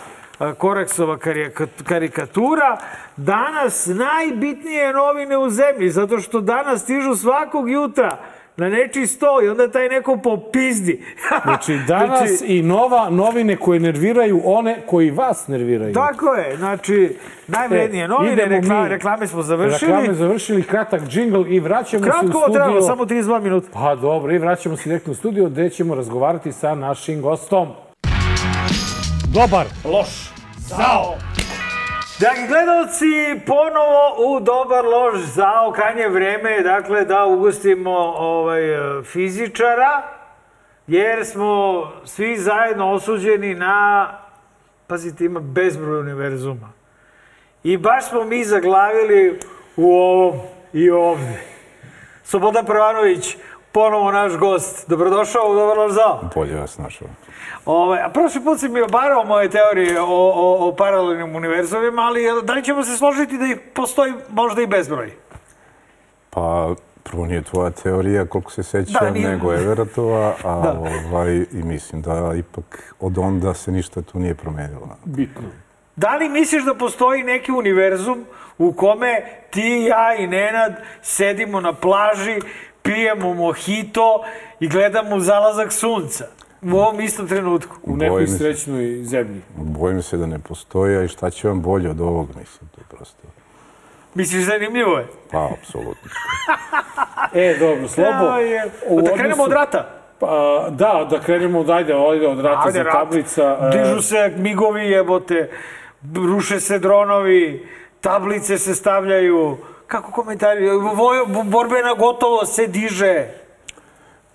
Koraksova karika- karikatura. Danas najbitnije novine u zemlji, zato što danas stižu svakog jutra na nečiji sto i onda taj neko popizdi. Znači, danas i nova novine koje nerviraju one koji vas nerviraju. Tako je, znači, najvrednije E, novine, rekla, mi. reklame smo završili. Reklame završili, kratak džingl i vraćamo se u Kratko studio. trebalo, samo 32 minuta. Pa dobro, i vraćamo se direktno u studio gde ćemo razgovarati sa našim gostom. Dobar. Loš. Zao. Dragi gledalci, ponovo u Dobar lož zao, krajnje vreme je dakle da ugostimo ovaj, fizičara, jer smo svi zajedno osuđeni na, pazite, ima bezbroj univerzuma. I baš smo mi zaglavili u ovom i ovde. Slobodan Prvanović, ponovo naš gost. Dobrodošao u Dobar lož zao. Bolje vas našao. Ove, a prošli put si mi obarao moje teorije o, o, o paralelnim univerzumima, ali da li ćemo se složiti da ih postoji možda i bezbroj? Pa, prvo nije tvoja teorija, koliko se sećam, Da, nije. nego Everatova, a Da. ovaj, i mislim da ipak od onda se ništa tu nije promenilo. Bitno. Da li misliš da postoji neki univerzum u kome ti, ja i Nenad sedimo na plaži, pijemo mojito i gledamo zalazak sunca u ovom istom trenutku? U nekoj Bojim se. srećnoj zemlji. Bojim se da ne postoji, a i šta će vam bolje od ovog, mislim, to prosto. Misliš zanimljivo je? Pa, apsolutno. E, dobro, Slobo. Ja, je. u Da krenemo od rata. Pa, da, da krenemo od, ajde, ajde, od rata Ajde, za rat. tablica. e, Dižu se migovi jebote, ruše se dronovi, tablice se stavljaju. Kako komentari? Vojo, borbena gotovo se diže.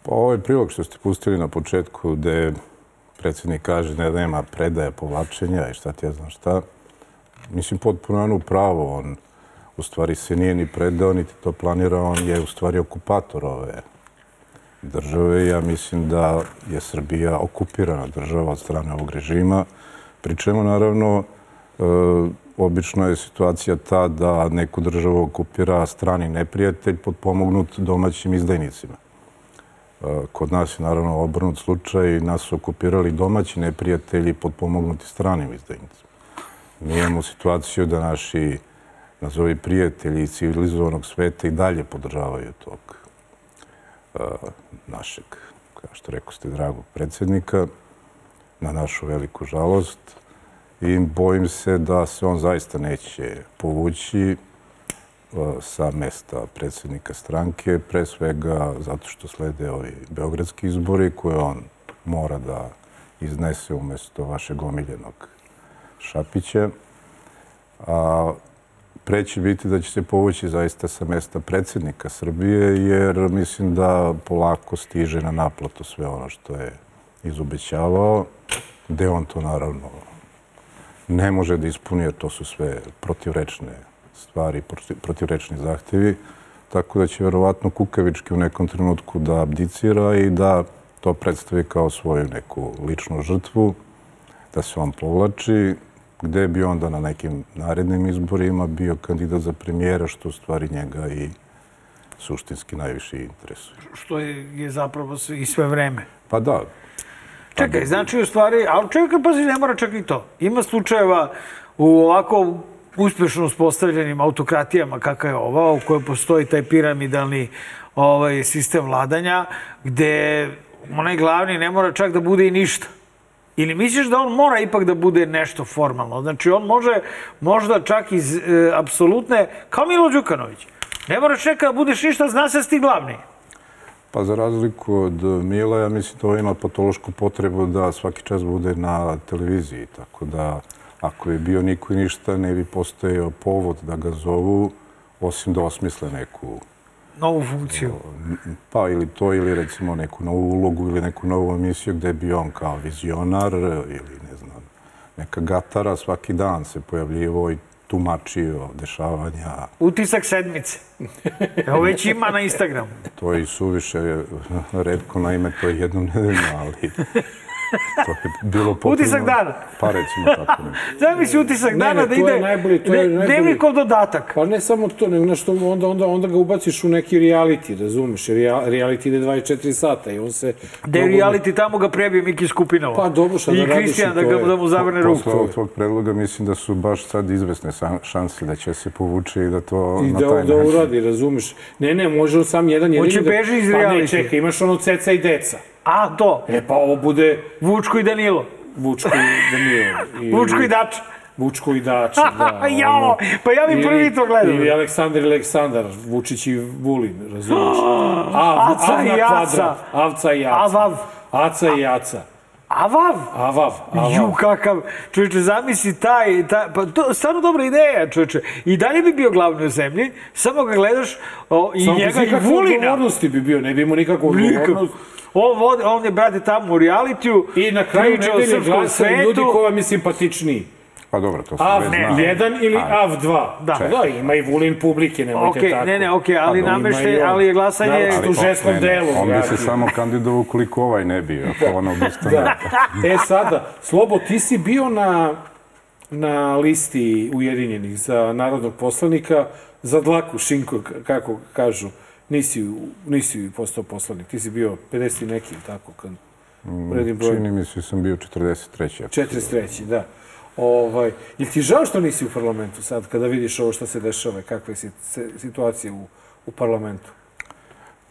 Pa ovaj prilog što ste pustili na početku, gde predsjednik kaže da nema predaje povlačenja i šta ti ja znam šta, mislim, potpuno on pravo. On u stvari se nije ni predao, niti to planirao, on je u stvari okupator ove države. Ja mislim da je Srbija okupirana država od strane ovog režima, pri čemu naravno e, obično je situacija ta da neku državu okupira strani neprijatelj potpomognut domaćim izdajnicima. E, Kod nas je naravno obrnut slučaj, nas su okupirali domaći neprijatelji potpomognuti stranim izdajnicima. Mi imamo situaciju da naši nazovi prijatelji civilizovanog sveta i dalje podržavaju tog e, našeg, kao što rekao ste, dragog predsjednika, na našu veliku žalost. I bojim se da se on zaista neće povući e, sa mesta predsjednika stranke, pre svega zato što slede ovi beogradski izbori koje on mora da iznese umjesto vašeg omiljenog Šapića. A pre će biti da će se povući zaista sa mesta predsjednika Srbije, jer mislim da polako stiže na naplatu sve ono što je izobećavao, gde on to naravno ne može da ispuni, jer to su sve protivrečne stvari, protiv- protivrečni zahtevi, tako da će verovatno kukavički u nekom trenutku da abdicira i da to predstavi kao svoju neku ličnu žrtvu, da se on povlači, gde bi onda na nekim narednim izborima bio kandidat za premijera, što u stvari njega i suštinski najviše interesuje. Što je, je zapravo i sve vreme. Pa da, Čekaj, znači u stvari, ali čekaj, pazi, ne mora čak i to. Ima slučajeva u ovako uspešno uspostavljenim autokratijama kakva je ova, u kojoj postoji taj piramidalni ovaj, sistem vladanja, gde onaj glavni ne mora čak da bude i ništa. Ili misliš da on mora ipak da bude nešto formalno? Znači, on može možda čak iz e, apsolutne, kao Milo Đukanović. Ne moraš čeka da budeš ništa, zna se da si ti glavni. Pa za razliku od Mila, ja mislim da ovo ima patološku potrebu da svaki čas bude na televiziji. Tako da ako je bio niko i ništa, ne bi postojao povod da ga zovu, osim da osmisle neku Novu funkciju. pa ili to, ili recimo neku novu ulogu ili neku novu emisiju gde bi on kao vizionar ili ne znam, neka gatara svaki dan se pojavljivo i tumačio dešavanja. Utisak sedmice. Evo već ima na Instagramu. To je i suviše redko, naime, to je jednom nedeljno, ali to je bilo potrebno. Utisak dana. Pa recimo tako. Ne. Zamisli utisak Ne, dana ne, da to je ide najbolje, to je ne- najbolje. dodatak. Pa ne samo to, nego nešto, onda, onda, onda ga ubaciš u neki reality, razumeš? Jer rea- reality ide 24 sata i on se... Da je reality tamo ga prebije Miki Skupinova. Pa dobro, šta da I radiš Kristijan i da, to ga, da mu zavrne ruku. Posle ovog tvog predloga mislim da su baš sad izvesne šanse da će se povuče i da to I na da, taj da način. uradi, razumeš? Ne, ne, može on sam jedan jedini... Hoće da... beži iz Pa ne, reality. čekaj, imaš ono ceca i deca. A, to. E pa ovo bude Vučko i Danilo. Vučko i Danilo. Ili- Vučko i Dač. Vučko i Dača, da. Jao, pa ja bi Ili- prvi to gledao. Ili Aleksandar i Aleksandar, Vučić i Vulin, razumiješ? A, Aca Av na i Aca. Avca i Aca. Avav. Aca i Aca. Avav. Avav, avav. Ju, kakav, čovječe, zamisli taj, taj, pa to stvarno dobra ideja, čovječe. I dalje bi bio glavni u zemlji, samo ga gledaš o, i Samo bez njega i Vulina. odgovornosti bi bio, ne bi imao nikakvu odgovornost. On, vodi, on je, brate, tamo u realitiju. I na kraju nedelje glasaju ljudi ko vam je simpatičniji. Pa dobro, to se Av ne, zna. 1 ili Av 2. Da. da, ima i Vulin publike, nemojte Okej, tako. ne, ne, okej, ali Pa, on. ali je glasanje- Naročito u Ali- ženskom delu. On bi se samo kandidovao ukoliko ovaj ne bio, ako ona odustane. Da. E sada, Slobo, ti si bio na, na listi Ujedinjenih za narodnog poslanika za dlaku, šinko, kako kažu. Nisi, nisi postao poslanik, ti si bio 50 i neki, tako, kad uredim broj. Čini mi se da sam bio 43. ako se 43. da. Ovaj, je ti žao što nisi u parlamentu sad, kada vidiš ovo što se dešava, kakva je situacija u, u parlamentu?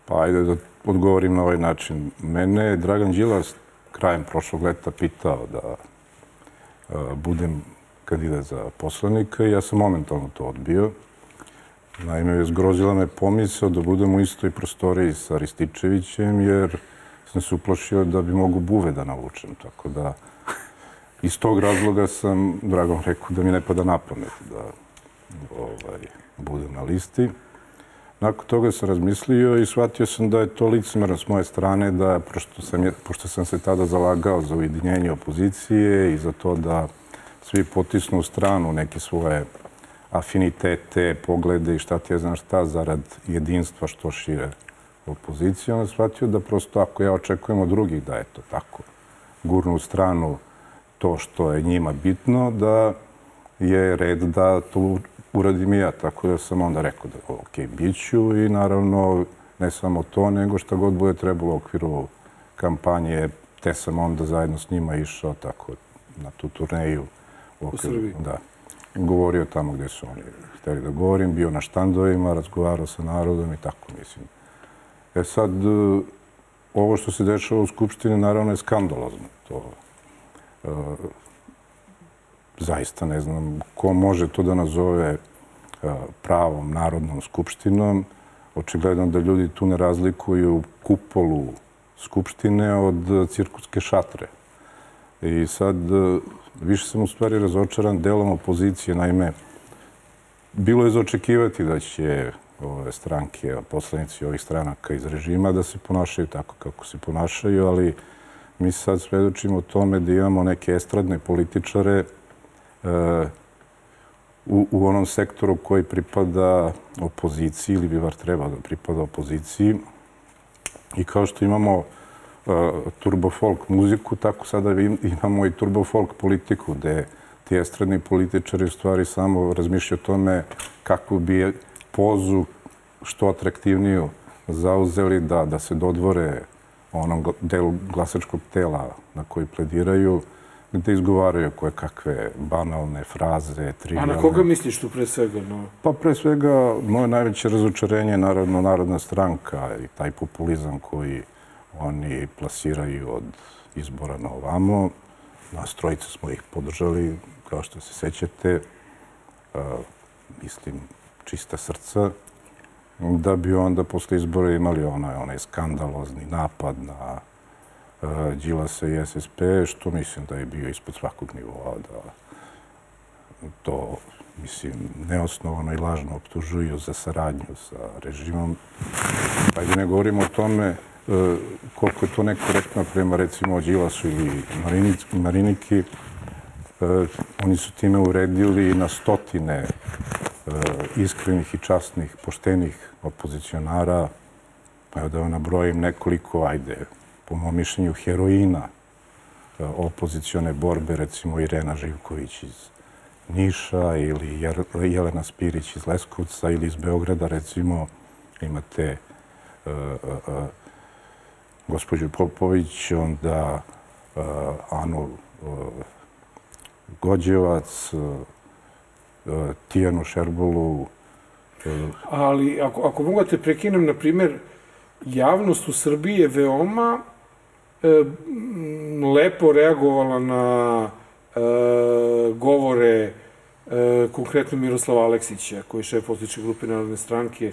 Pa ajde da odgovorim na ovaj način. Mene je Dragan Đilas krajem prošlog leta pitao da a, budem kandidat za poslanika i ja sam momentalno to odbio. Naime, zgrozila me pomisao da budem u istoj prostoriji sa Rističevićem, jer sam se uplašio da bi mogu buve da navučem. Tako da, iz tog razloga sam Dragom rekao da mi ne pada na pamet da ovaj, budem na listi. Nakon toga sam razmislio i shvatio sam da je to licemerno s moje strane, da pošto sam, je, pošto sam se tada zalagao za ujedinjenje opozicije i za to da svi potisnu u stranu neke svoje afinitete, poglede i šta ti je znam šta, zarad jedinstva što šire opozicije, onda shvatio da prosto ako ja očekujem od drugih da je to tako, gurnu u stranu to što je njima bitno, da je red da to uradim i ja. Tako da sam onda rekao da ok, bit ću i naravno ne samo to, nego šta god bude trebalo u okviru kampanje, te sam onda zajedno s njima išao tako na tu turneju. U, okviru, Srbiji. Da. Govorio tamo gde su oni hteli da govorim, bio na štandovima, razgovarao sa narodom i tako, mislim. E sad, e, ovo što se dešava u Skupštini naravno je skandalozno. To, e, zaista ne znam ko može to da nazove e, pravom narodnom skupštinom. Očigledno da ljudi tu ne razlikuju kupolu skupštine od cirkuske šatre. I sad, e, više sam u stvari razočaran delom opozicije. Naime, bilo je za očekivati da će ove stranke, poslanici ovih stranaka iz režima da se ponašaju tako kako se ponašaju, ali mi sad svedočimo tome da imamo neke estradne političare e, u, u onom sektoru koji pripada opoziciji ili bi bar trebao da pripada opoziciji. I kao što imamo turbo folk muziku, tako sada im- imamo i turbo folk politiku, gde ti estradni političari u stvari samo razmišljaju o tome kakvu bi pozu što atraktivniju zauzeli da, da se dodvore onom delu glasačkog tela na koji plediraju, gde izgovaraju koje kakve banalne fraze, A trivialne. na koga misliš tu pre svega? No? Pa pre svega, moje najveće razočarenje je naravno Narodna stranka i taj populizam koji oni plasiraju od izbora na ovamo. Nas trojica smo ih podržali, kao što se sećate, uh, mislim, čista srca, da bi onda posle izbora imali onaj, onaj skandalozni napad na uh, Đilasa i SSP, što mislim da je bio ispod svakog nivoa, da to, mislim, neosnovano i lažno optužuju za saradnju sa režimom. Ajde ne govorimo o tome e, koliko je to nekorektno prema recimo Đilasu ili Marinic- Mariniki. E, oni su time uredili na stotine e, iskrenih i časnih, poštenih opozicionara. Evo da vam nabrojim nekoliko, ajde, po mom mišljenju, heroina e, opozicione borbe, recimo Irena Živković iz Niša ili Jelena Spirić iz Leskovca ili iz Beograda, recimo, imate uh, uh, gospođu Popović, onda uh, Anu uh, Gođevac, uh, Tijanu Šerbolu, Ali ako, ako mogu te prekinem, na primjer, javnost u Srbiji je veoma lepo reagovala na e, govore e, konkretno Miroslava Aleksića, koji je šef političke grupe Narodne stranke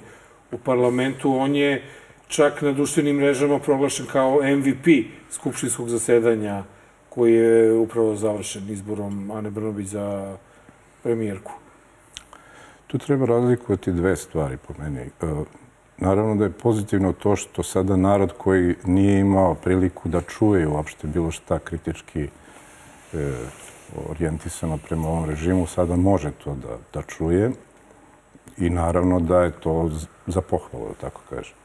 u parlamentu. On je čak na društvenim mrežama proglašen kao MVP skupštinskog zasedanja koji je upravo završen izborom Ane Brnobić za premijerku. Tu treba razlikovati dve stvari po meni. E, Naravno da je pozitivno to što sada narod koji nije imao priliku da čuje uopšte bilo šta kritički e, orijentisano prema ovom režimu, sada može to da, da čuje i naravno da je to za pohvalu, da tako kažem.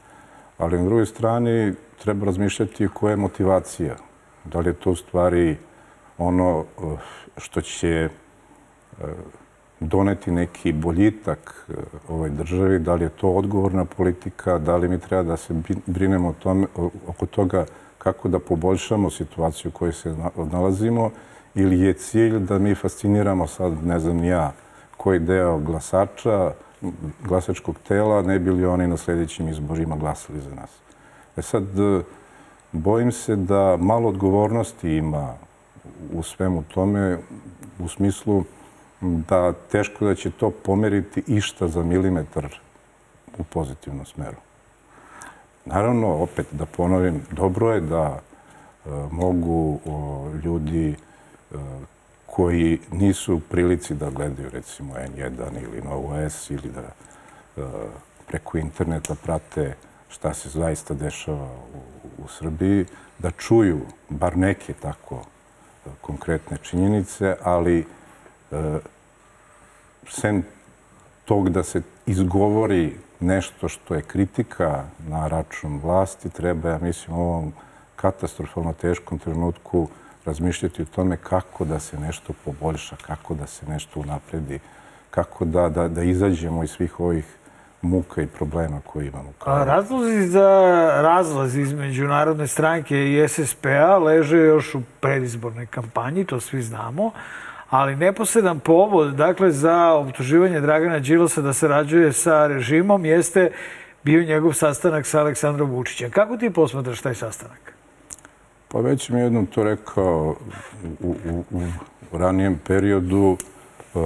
Ali na drugoj strani treba razmišljati koja je motivacija. Da li je to u stvari ono eh, što će eh, doneti neki boljitak eh, ovoj državi, da li je to odgovorna politika, da li mi treba da se brinemo o tome, oko toga kako da poboljšamo situaciju u kojoj se na- nalazimo? Ili je cilj da mi fasciniramo sad, ne znam ja, koji deo glasača, glasačkog tela, ne bi li oni na sljedećim izborima glasali za nas. E sad, e, bojim se da malo odgovornosti ima u svemu tome, u smislu da teško da će to pomeriti išta za milimetar u pozitivnom smeru. Naravno, opet da ponovim, dobro je da e, mogu ljudi e, koji nisu u prilici da gledaju recimo N1 ili Novo S ili da e, preko interneta prate šta se zaista dešava u, Srbiji, da čuju bar neke tako e, konkretne činjenice, ali e, sem tog da se izgovori nešto što je kritika na račun vlasti, treba, ja mislim, u ovom katastrofalno teškom trenutku razmišljati o tome kako da se nešto poboljša, kako da se nešto unapredi, kako da, da, da izađemo iz svih ovih muka i problema koje imamo. A razlozi za razlaz između Narodne stranke i SSP-a leže još u predizbornoj kampanji, to svi znamo, ali neposredan povod dakle, za optuživanje Dragana Đilasa da se rađuje sa režimom jeste bio njegov sastanak sa Aleksandrom Vučićem. Kako ti posmatraš taj sastanak? Pa već sam jednom to rekao u, u, u ranijem periodu. E,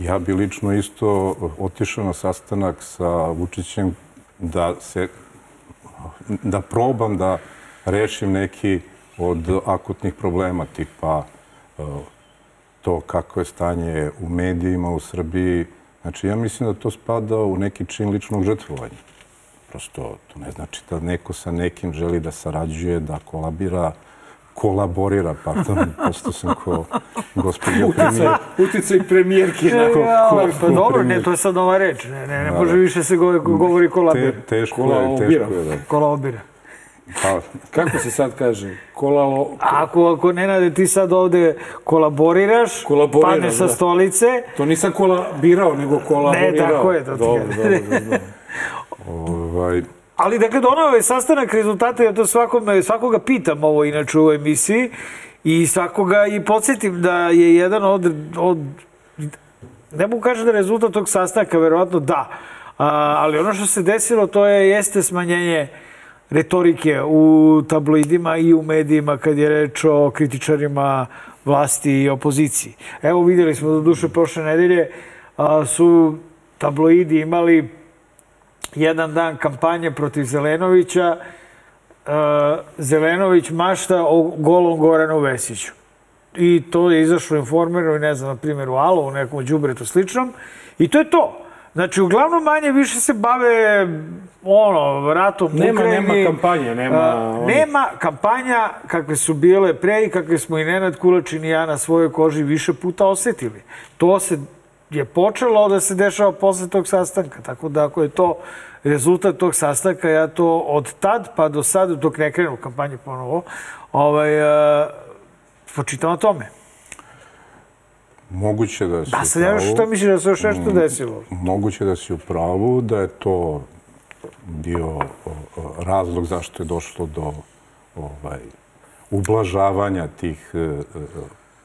Ja bi lično isto otišao na sastanak sa Vučićem da se da probam da rešim neki od akutnih problema tipa e, to kako je stanje u medijima u Srbiji. Znači, ja mislim da to spada u neki čin ličnog žrtvovanja. Prosto, to ne znači da neko sa nekim želi da sarađuje, da kolabira, kolaborira, pardon, posto sam ko gospođa premijer. Uticaj premijerke na Ja, ko, pa dobro, ne, to je sad nova reč. Ne, ne, ne može više se govori, govori kolabir. Te, teško je, teško je, da. Kolabira. Pa, Kako se sad kaže? Kolalo... Ako, ako Nenade ti sad ovde kolaboriraš, Kolaboriram, padneš sa da. stolice, To nisam kolabirao, nego kolaborirao. tako je, to Dobro, dobro, dobro. ovaj, Ali dakle, donao ovaj sastanak rezultata, ja to svakome, svakoga pitam ovo inače u emisiji i svakoga i podsjetim da je jedan od, od ne mogu kažem da je rezultat tog sastanka, verovatno da, a, ali ono što se desilo to je jeste smanjenje retorike u tabloidima i u medijima kad je reč o kritičarima vlasti i opoziciji. Evo videli smo do duše prošle nedelje a, su tabloidi imali jedan dan kampanje protiv Zelenovića, uh, Zelenović mašta o golom Goranu Vesiću. I to je izašlo informerno i ne znam, na primjer u Alo, u nekom džubretu sličnom. I to je to. Znači, uglavnom manje više se bave ono, ratom Nema- Ukrajini. nema kampanje, nema A, onih- nema kampanja kakve su bile pre i kakve smo i Nenad Kulačin i ja na svojoj koži više puta osetili. To se je počelo da se dešava posle tog sastanka. Tako da ako je to rezultat tog sastanka, ja to od tad pa do sad, dok ne krenu kampanju ponovo, ovaj, uh, počitam o tome. moguće da si Da, u sad ja pravu. što misliš da se još nešto Mm, desilo? Moguće da si u pravu, da je to bio razlog zašto je došlo do ovaj, ublažavanja tih e, e,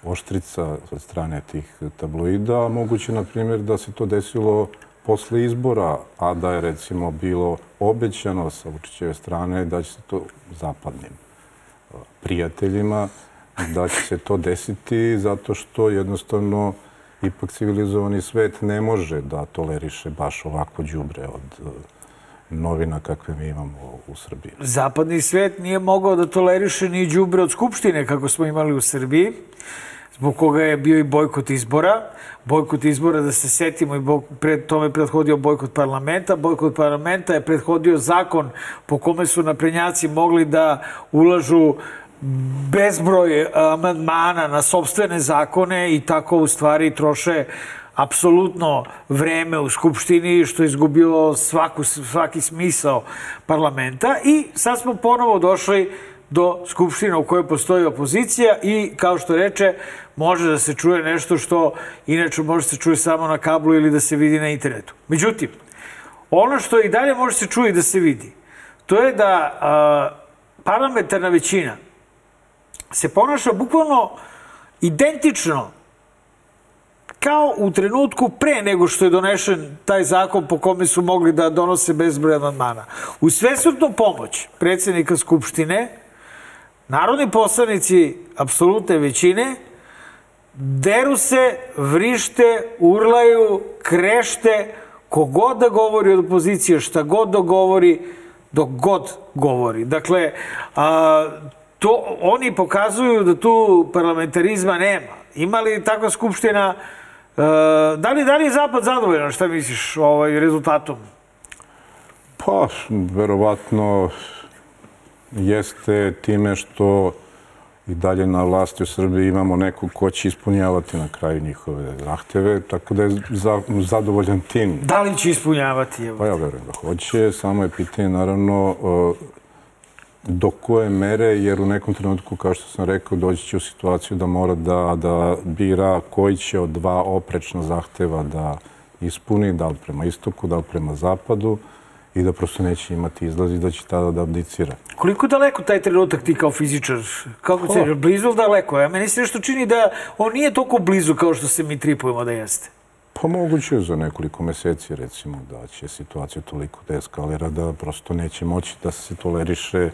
oštrica od strane tih tabloida. Moguće, na primjer, da se to desilo posle izbora, a da je recimo bilo obećano sa Vučićeve strane da će se to zapadnim prijateljima, da će se to desiti zato što jednostavno ipak civilizovani svet ne može da toleriše baš ovako đubre od novina kakve mi imamo u Srbiji. Zapadni svet nije mogao da toleriše ni đubre od Skupštine, kako smo imali u Srbiji, zbog koga je bio i bojkot izbora. Bojkot izbora, da se setimo, i bo- pred tome prethodio bojkot parlamenta. Bojkot parlamenta je prethodio zakon po kome su naprednjaci mogli da ulažu bezbroj amandmana na sobstvene zakone i tako u stvari troše apsolutno vreme u Skupštini, što je izgubilo svaku, svaki smisao parlamenta. I sad smo ponovo došli do Skupštine u kojoj postoji opozicija i, kao što reče, može da se čuje nešto što inače može se čuje samo na kablu ili da se vidi na internetu. Međutim, ono što i dalje može se čuje i da se vidi, to je da a, parlamentarna većina se ponaša bukvalno identično kao u trenutku pre nego što je donešen taj zakon po kome su mogli da donose bezbroj amandmana. U svesvrtnu pomoć predsjednika Skupštine, narodni poslanici apsolutne većine deru se, vrište, urlaju, krešte, kogod da govori od opozicije, šta god da govori, dok god govori. Dakle, a, to, oni pokazuju da tu parlamentarizma nema. Ima li takva skupština, e, da li, da li je Zapad zadovoljan, šta misliš, ovaj, rezultatom? Pa, verovatno jeste time što i dalje na vlasti u Srbiji imamo nekog ko će ispunjavati na kraju njihove zahteve, tako da je za, zadovoljan tim. Da li će ispunjavati? Evo? Pa ja verujem da hoće, samo je pitanje naravno do koje mere, jer u nekom trenutku, kao što sam rekao, doći će u situaciju da mora da, da bira koji će od dva oprečna zahteva da ispuni, da li prema istoku, da li prema zapadu i da prosto neće imati izlaz i da će tada da abdicira. Koliko daleko taj trenutak ti kao fizičar? Kako se, blizu ili daleko? Ja, meni se nešto čini da on nije toliko blizu kao što se mi tripujemo da jeste. Pa moguće je za nekoliko meseci, recimo, da će situacija toliko da eskalira da prosto neće moći da se toleriše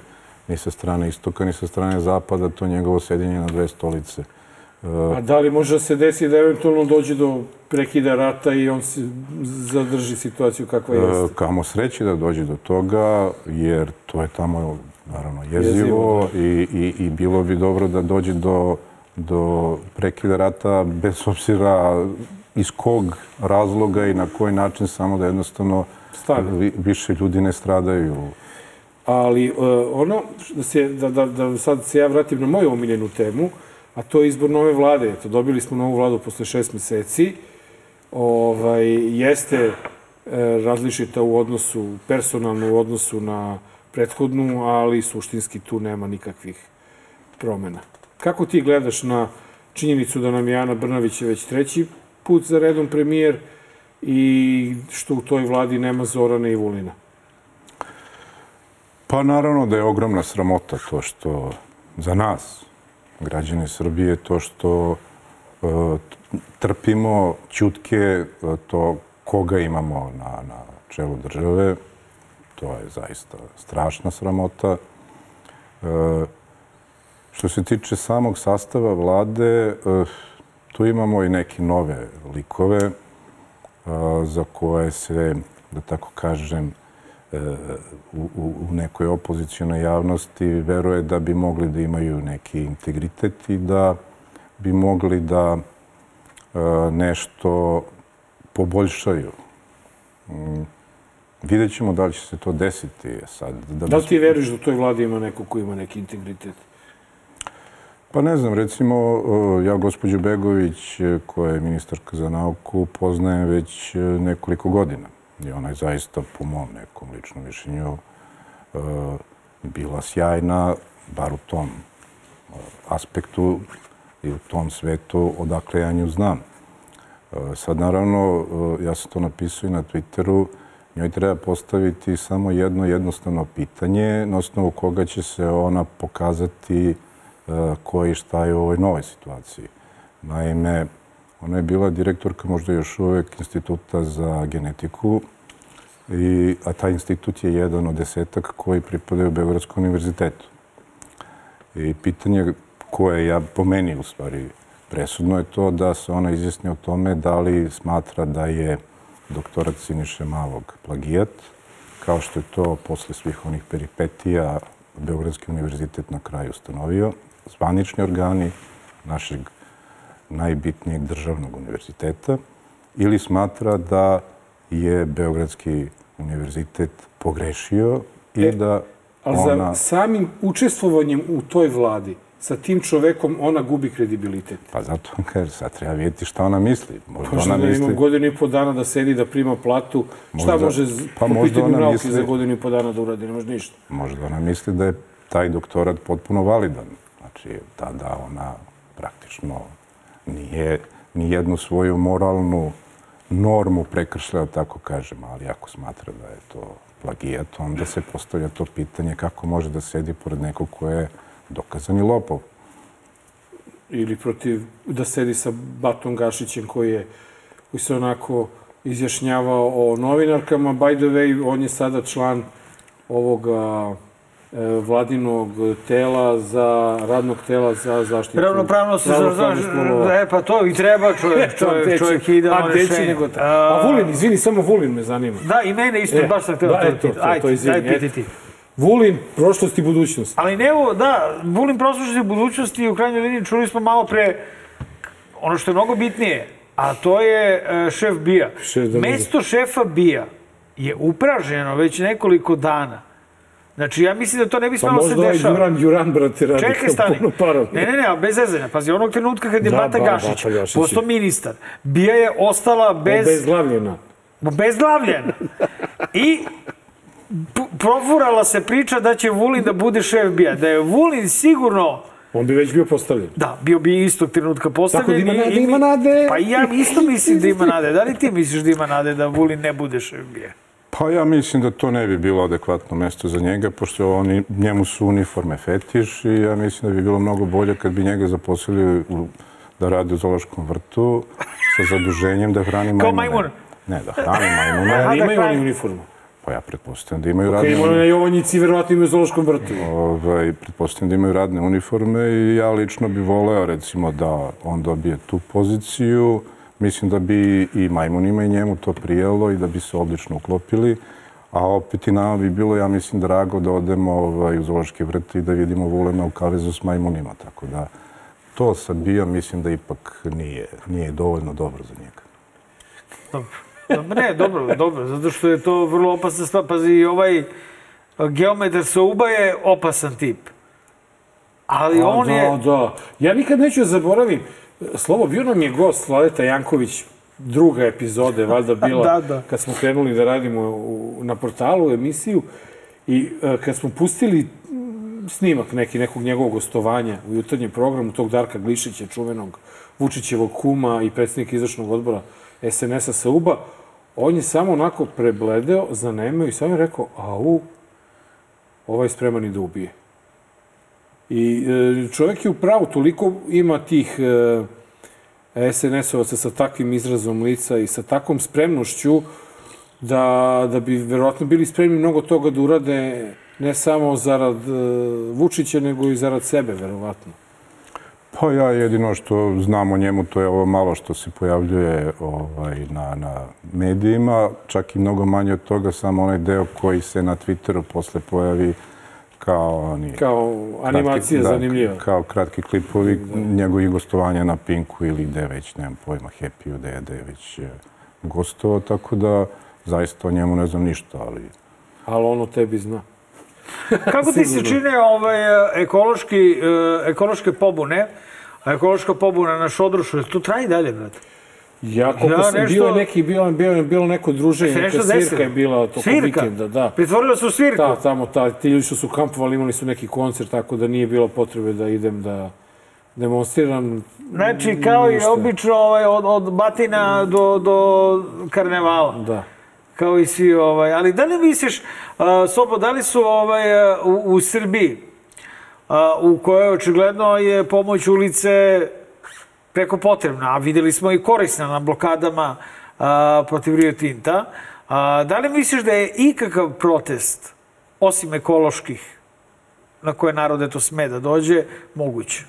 ni sa strane istoka, ni sa strane zapada, to njegovo sedjenje na dve stolice. A da li može da se desi da eventualno dođe do prekida rata i on se zadrži situaciju kakva E, jeste? Kamo sreći da dođe do toga, jer to je tamo, naravno, jezivo, Jezivo, i, i, i bilo bi dobro da dođe do, do prekida rata bez obzira iz kog razloga i na koji način, samo da jednostavno Stane. vi- više ljudi ne stradaju. Ali uh, ono, da, se, da, da, da sad se ja vratim na moju omiljenu temu, a to je izbor nove vlade. Eto, dobili smo novu vladu posle šest meseci. Ovaj, jeste e, različita u odnosu, personalno u odnosu na prethodnu, ali suštinski tu nema nikakvih promena. Kako ti gledaš na činjenicu da nam je Ana Brnavić već treći put za redom premijer i što u toj vladi nema Zorana i Vulina? Pa naravno da je ogromna sramota to što za nas, građane Srbije, to što e, trpimo čutke e, to koga imamo na, na čelu države. To je zaista strašna sramota. E, što se tiče samog sastava vlade, tu imamo i neke nove likove za koje se, da tako kažem, u, u, u nekoj opozicijonoj javnosti veruje da bi mogli da imaju neki integritet i da bi mogli da e, nešto poboljšaju. Mm, Vidjet ćemo da li će se to desiti sad. Da, da li ti veruješ da u toj vladi ima neko ko ima neki integritet? Pa ne znam, recimo, ja gospođu Begović, koja je ministarka za nauku, poznajem već e, nekoliko godina. I ona je zaista, po mom nekom ličnom mišljenju, bila sjajna, bar u tom aspektu i u tom svetu odakle ja nju znam. Sad, naravno, ja sam to napisao i na Twitteru, njoj treba postaviti samo jedno jednostavno pitanje na osnovu koga će se ona pokazati koji šta je u ovoj novoj situaciji. Naime, ona je bila direktorka možda još uvek instituta za genetiku, i, a taj institut je jedan od desetak koji pripadaju Beogradskom univerzitetu. I pitanje koje ja po meni u stvari presudno je to da se ona izjasni o tome da li smatra da je doktorat Siniše Malog plagijat, kao što je to posle svih onih peripetija Beogradski univerzitet na kraju ustanovio, zvanični organi našeg najbitnijeg državnog univerziteta ili smatra da je Beogradski univerzitet pogrešio i e, da ali ona... za samim učestvovanjem u toj vladi sa tim čovekom ona gubi kredibilitet. Pa zato kaže, sad treba vidjeti šta ona misli. Možda ona da misli... ima godinu i po dana da sedi, da prima platu. Možda, šta može pa po pitanju nauke misli... za godinu i po dana da uradi? Ne može ništa. Možda ona misli da je taj doktorat potpuno validan. Znači, tada ona praktično nije ni jednu svoju moralnu normu prekršila, tako kažem, ali ako smatra da je to plagijat, onda se postavlja to pitanje kako može da sedi pored nekog ko je dokazani lopov. Ili protiv, da sedi sa Batom Gašićem koji je koji se onako izjašnjavao o novinarkama. By the way, on je sada član ovoga vladinog tela za radnog tela za zaštitu ravnopravnost za zaštitu e pa to i treba čovjek čovjek čovjek ide na rešenje nego ta. a Vulin izvini samo Vulin me zanima da i mene isto e, baš sam hteo da, to, to, ajde to izvini ti. Vulin, prošlost i budućnost. Ali ne, da, Vulin, prošlost i budućnost i u krajnjoj liniji čuli smo malo pre ono što je mnogo bitnije, a to je uh, šef Bija. Šef da Mesto šefa Bija je upraženo već nekoliko dana Znači, ja mislim da to ne bi smelo pa se dešava. Pa možda ovaj Duran, Duran, brate, radi Čekaj, stani. puno para. Ne, ne, ne, bez zezanja. Pazi, onog trenutka kad je da, Bata Gašić, Bata Gašić postao ministar, Bija je ostala bez... Obezglavljena. Obezglavljena. I profurala se priča da će Vulin da bude šef Bija. Da je Vulin sigurno On bi već bio postavljen. Da, bio bi istog trenutka postavljen. Tako da ima nade, ima nade. Pa ja isto mislim da ima nade. Da li ti misliš da ima nade da Vulin ne bude šef Bija? Pa ja mislim da to ne bi bilo adekvatno mesto za njega, pošto oni, njemu su uniforme fetiš i ja mislim da bi bilo mnogo bolje kad bi njega zaposlili u, da radi u zološkom vrtu sa zaduženjem da hrani majmune. Kao majmun? Ne, da hrani majmune. A imaju oni uniformu? Pa ja pretpostavljam da imaju okay, radne... Ok, na Jovanjici verovatno imaju u zološkom vrtu. Ovaj, pretpostavljam da imaju radne uniforme i ja lično bi voleo recimo da on dobije tu poziciju mislim da bi i majmunima i njemu to prijelo i da bi se odlično uklopili. A opet i nama bi bilo, ja mislim, drago da odemo ovaj, u Zološki vrt i da vidimo Vulena u kavezu s majmunima. Tako da to sad bio, mislim da ipak nije, nije dovoljno dobro za njega. Dobro. Ne, dobro, dobro, zato što je to vrlo opasna stvar. Pazi, ovaj geometar Souba je opasan tip. Ali A, on da, je... Da, Ja nikad neću da zaboravim, Slobo, bio nam je gost Vladeta Janković, druga epizoda je valjda bila, da, da. kad smo krenuli da radimo u, na portalu emisiju. I e, kad smo pustili snimak neki, nekog njegovog gostovanja u jutarnjem programu tog Darka Glišića, čuvenog Vučićevog kuma i predsjednika izvršnog odbora SNS-a sa UBA, on je samo onako prebledeo, zanemeo i samo je rekao, au, ovaj je spreman i da ubije. I e, čovjek je u pravu, toliko ima tih e, SNS-ovaca sa takvim izrazom lica i sa takvom spremnošću da, da bi verovatno bili spremni mnogo toga da urade ne samo zarad e, Vučića, nego i zarad sebe, verovatno. Pa ja jedino što znam o njemu, to je ovo malo što se pojavljuje ovaj, na, na medijima, čak i mnogo manje od toga, samo onaj deo koji se na Twitteru posle pojavi kao oni... Kao animacija kratki, zanimljiva. Da, kao kratki klipovi da. njegovih gostovanja na Pinku ili gde već, nemam pojma, Happy-u, gde je, gde je već e, gostovao, tako da zaista o njemu ne znam ništa, ali... Ali ono tebi zna. Kako ti se čine ovaj, ekološki, e, ekološke pobune, a ekološka pobuna na Šodrošu, to traji dalje, brate? Ja, koliko ja, sam nešto... bio neki, bilo, bilo, bilo neko druženje, neka svirka desilo. je bila tokom svirka. vikenda, da. Pretvorilo su svirku? Da, tamo, ta, ti ljudi što su kampovali imali su neki koncert, tako da nije bilo potrebe da idem da demonstriram. Znači, kao ništa. i obično ovaj, od, od batina do, do karnevala. Da kao i svi, ovaj, ali da li misliš, uh, Sobo, da li su ovaj, u, u Srbiji, uh, u kojoj očigledno je pomoć ulice preko potrebna, a videli smo i korisna na blokadama uh, protiv Rio Tinta, uh, da li misliš da je ikakav protest, osim ekoloških, na koje narode to sme da dođe, moguće?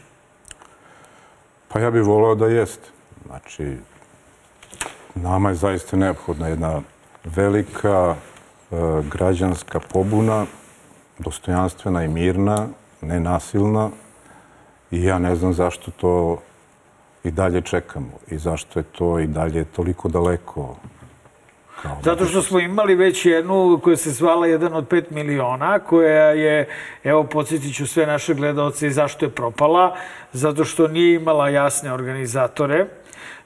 Pa ja bih voleo da jeste. Znači, nama je zaista neophodna jedna velika e, građanska pobuna, dostojanstvena i mirna, nenasilna i ja ne znam zašto to i dalje čekamo i zašto je to i dalje toliko daleko Kao Zato što smo imali već jednu koja se zvala jedan od 5 miliona, koja je, evo, podsjetit ću sve naše gledalce i zašto je propala. Zato što nije imala jasne organizatore,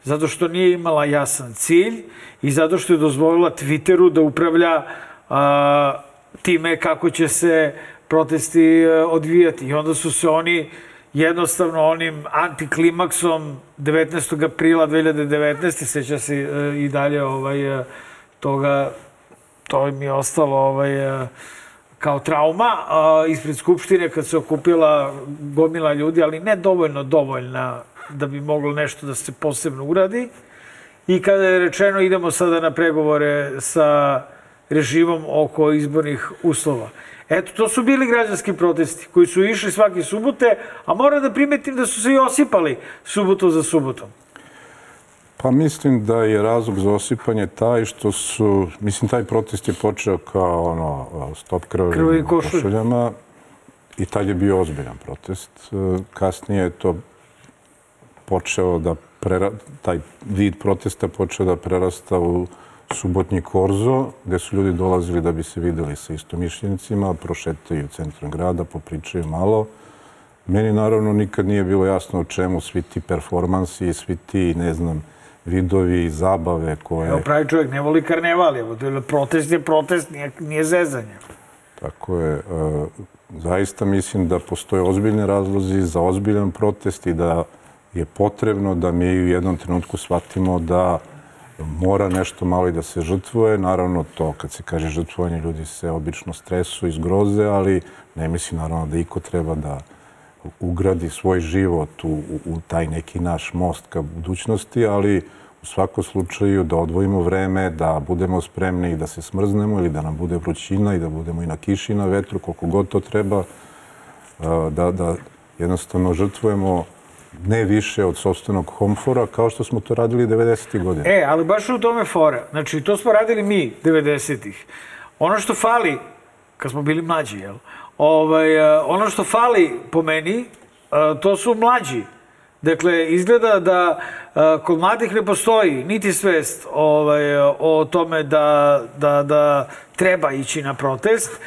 zato što nije imala jasan cilj i zato što je dozvolila Twitteru da upravlja a, time kako će se protesti a, odvijati. I onda su se oni jednostavno onim antiklimaksom 19. aprila 2019. seća se a, i dalje ovaj, a, toga, to mi je ostalo ovaj, a, kao trauma ispred Skupštine kad se okupila gomila ljudi, ali ne dovoljno dovoljna da bi moglo nešto da se posebno uradi. I kada je rečeno idemo sada na pregovore sa režimom oko izbornih uslova. Eto, to su bili građanski protesti koji su išli svake subote, a moram da primetim da su se i osipali subotu za subotom. Pa mislim da je razlog za osipanje taj što su, mislim, taj protest je počeo kao ono, stop krvavim košuljama i tad je bio ozbiljan protest. Kasnije je to počeo da prera, taj vid protesta počeo da prerasta u subotnji korzo, gde su ljudi dolazili da bi se videli sa istomišljenicima, prošetaju centrom grada, popričaju malo. Meni naravno nikad nije bilo jasno o čemu svi ti performansi, svi ti, ne znam, vidovi, zabave koje... Evo, pravi čovjek ne voli karneval, evo, protest je protest, nije, nije zezanje. Tako je. E, zaista mislim da postoje ozbiljne razlozi za ozbiljan protest i da je potrebno da mi u jednom trenutku shvatimo da mora nešto malo i da se žrtvuje. Naravno, to kad se kaže žrtvovanje, ljudi se obično stresu i zgroze, ali ne mislim naravno da iko treba da ugradi svoj život u, u, u taj neki naš most ka budućnosti, ali u svakom slučaju da odvojimo vreme, da budemo spremni i da se smrznemo ili da nam bude vrućina i da budemo i na kiši i na vetru, koliko god to treba, da, da jednostavno žrtvujemo ne više od sobstvenog homfora, kao što smo to radili 90. godine. E, ali baš u tome fora. Znači, to smo radili mi 90-ih. Ono što fali, kad smo bili mlađi, jel? Ovaj, e, ono što fali po meni, e, to su mlađi. Dakle, izgleda da e, kod mladih ne postoji niti svest ovaj, o tome da, da, da treba ići na protest,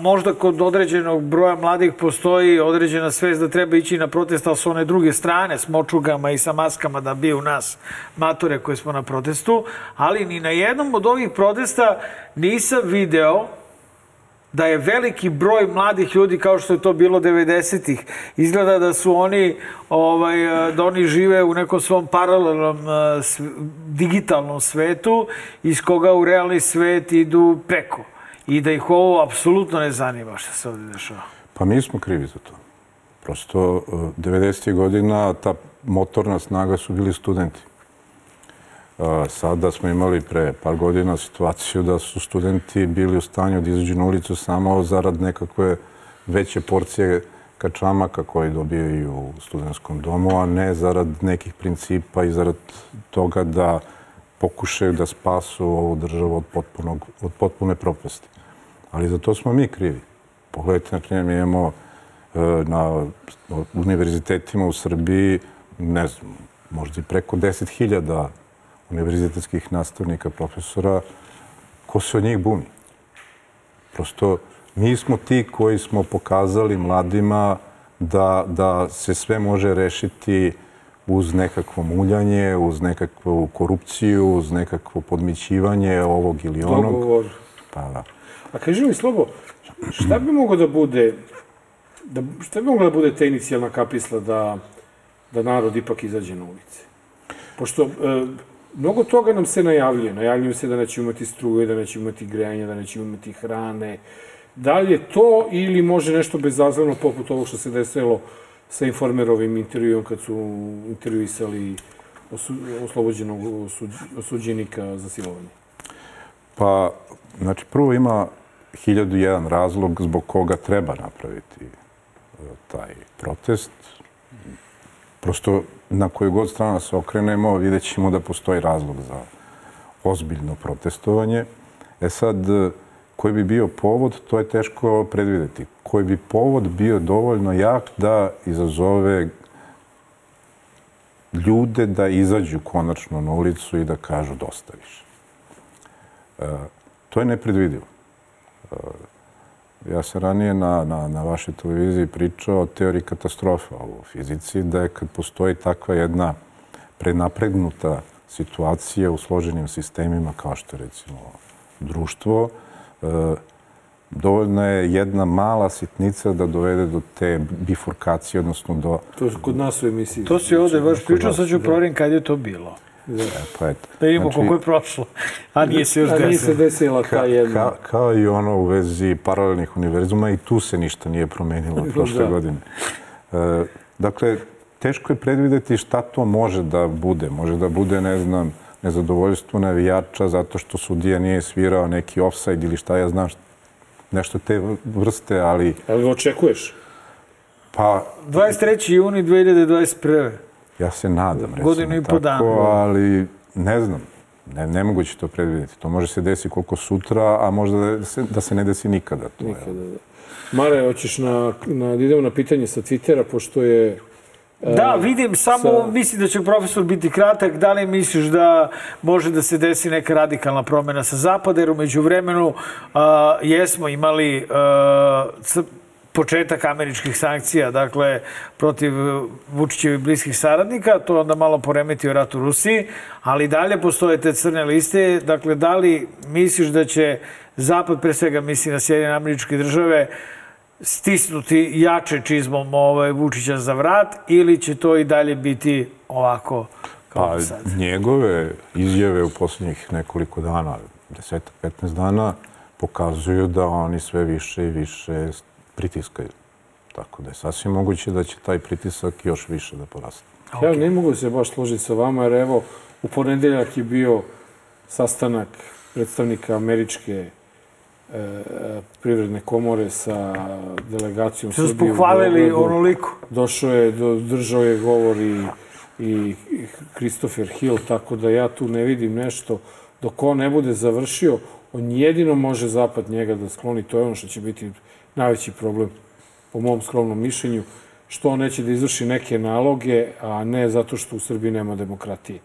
možda kod određenog broja mladih postoji određena svest da treba ići na protest, ali s one druge strane, s močugama i sa maskama da biju nas matore koje smo na protestu, ali ni na jednom od ovih protesta nisam video da je veliki broj mladih ljudi kao što je to bilo 90-ih. Izgleda da su oni, ovaj, da oni žive u nekom svom paralelnom sv- digitalnom svetu iz koga u realni svet idu preko. I da ih ovo apsolutno ne zanima šta se ovdje dešava. Pa mi smo krivi za to. Prosto, eh, 90. godina ta motorna snaga su bili studenti. Eh, Sada smo imali pre par godina situaciju da su studenti bili u stanju da izađu na ulicu samo zarad nekakve veće porcije kačamaka koje dobijaju u studentskom domu, a ne zarad nekih principa i zarad toga da pokušaju da spasu ovu državu od, potpunog, od potpune propasti. Ali za to smo mi krivi. Pogledajte, na primjer, mi imamo e, na univerzitetima u Srbiji, ne znam, možda i preko 10.000 univerzitetskih nastavnika, profesora, ko se od njih buni? Prosto, mi smo ti koji smo pokazali mladima da, da se sve može rešiti uz nekakvo muljanje, uz nekakvu korupciju, uz nekakvo podmićivanje ovog ili onog. Dogovor. Pa da. A kaži mi, Slobo, šta bi moglo da bude, da, šta bi mogla da bude ta inicijalna kapisla da, da narod ipak izađe na ulice? Pošto e, mnogo toga nam se najavljuje. Najavljuju se da nećemo imati struje, da nećemo imati grejanje, da nećemo imati hrane. Da li je to ili može nešto bezazleno poput ovog što se desilo sa informerovim intervjuom kad su intervjuisali osu, oslobođenog osuđ, osuđenika za silovanje? Pa, znači, prvo ima hiljadu jedan razlog zbog koga treba napraviti e, taj protest. Prosto, na koju god stranu se okrenemo, vidjet ćemo da postoji razlog za ozbiljno protestovanje. E sad, e, koji bi bio povod, to je teško predvideti. Koji bi povod bio dovoljno jak da izazove ljude da izađu konačno na ulicu i da kažu dosta više. E, to je nepredvidivo. E, ja sam ranije na, na, na vašoj televiziji pričao o teoriji katastrofa u fizici, da je kad postoji takva jedna prenapregnuta situacija u složenim sistemima, kao što je recimo društvo, e, dovoljna je jedna mala sitnica da dovede do te bifurkacije, odnosno do... To je kod nas u emisiji. To si ovde baš pričao, sad ću provjerim kad je to bilo. E, pa eto. Da vidimo koliko je prošlo. A nije se još A nije se desilo. desila ta jedna. Ka, kao i ono u vezi paralelnih univerzuma i tu se ništa nije promenilo prošle Da. godine. E, dakle, teško je predvideti šta to može da bude. Može da bude, ne znam, nezadovoljstvo navijača zato što sudija nije svirao neki offside ili šta ja znam, št- nešto te vrste, ali Ali očekuješ? pa 23. juni 2021. ja se nadam, recimo Godinu i po tako, dana. ali ne znam. Ne, nemoguće to predvideti. To može se desiti koliko sutra, a možda da se, da se ne desi nikada. To je. Nikada, da. Mare, hoćeš na, na, da idemo na pitanje sa Twittera, pošto je... e, Da, vidim, samo sa- mislim da će profesor biti kratak. Da li misliš da može da se desi neka radikalna promjena sa zapada, jer umeđu vremenu a, jesmo imali a, početak američkih sankcija, dakle, protiv Vučićevih bliskih saradnika, to onda malo poremetio rat u Rusiji, ali dalje postoje te crne liste, dakle, da li misliš da će Zapad, pre svega misli na Sjedinjene američke države, stisnuti jače čizmom ovaj, Vučića za vrat ili će to i dalje biti ovako kao Pa sad? njegove izjave u posljednjih nekoliko dana, 10-15 dana, pokazuju da oni sve više i više pritiskaju. Tako da je sasvim moguće da će taj pritisak još više da poraste. Ja ne mogu se baš složiti sa vama, jer evo, u ponedeljak je bio sastanak predstavnika američke e, privredne komore sa delegacijom su Srbije u pohvalili onoliko. Došao je, do, držao je govor i, i Christopher Hill, tako da ja tu ne vidim nešto. Dok on ne bude završio, on jedino može zapad njega da skloni. To je ono što će biti najveći problem, po mom skromnom mišljenju, što on neće da izvrši neke naloge, a ne zato što u Srbiji nema demokratije.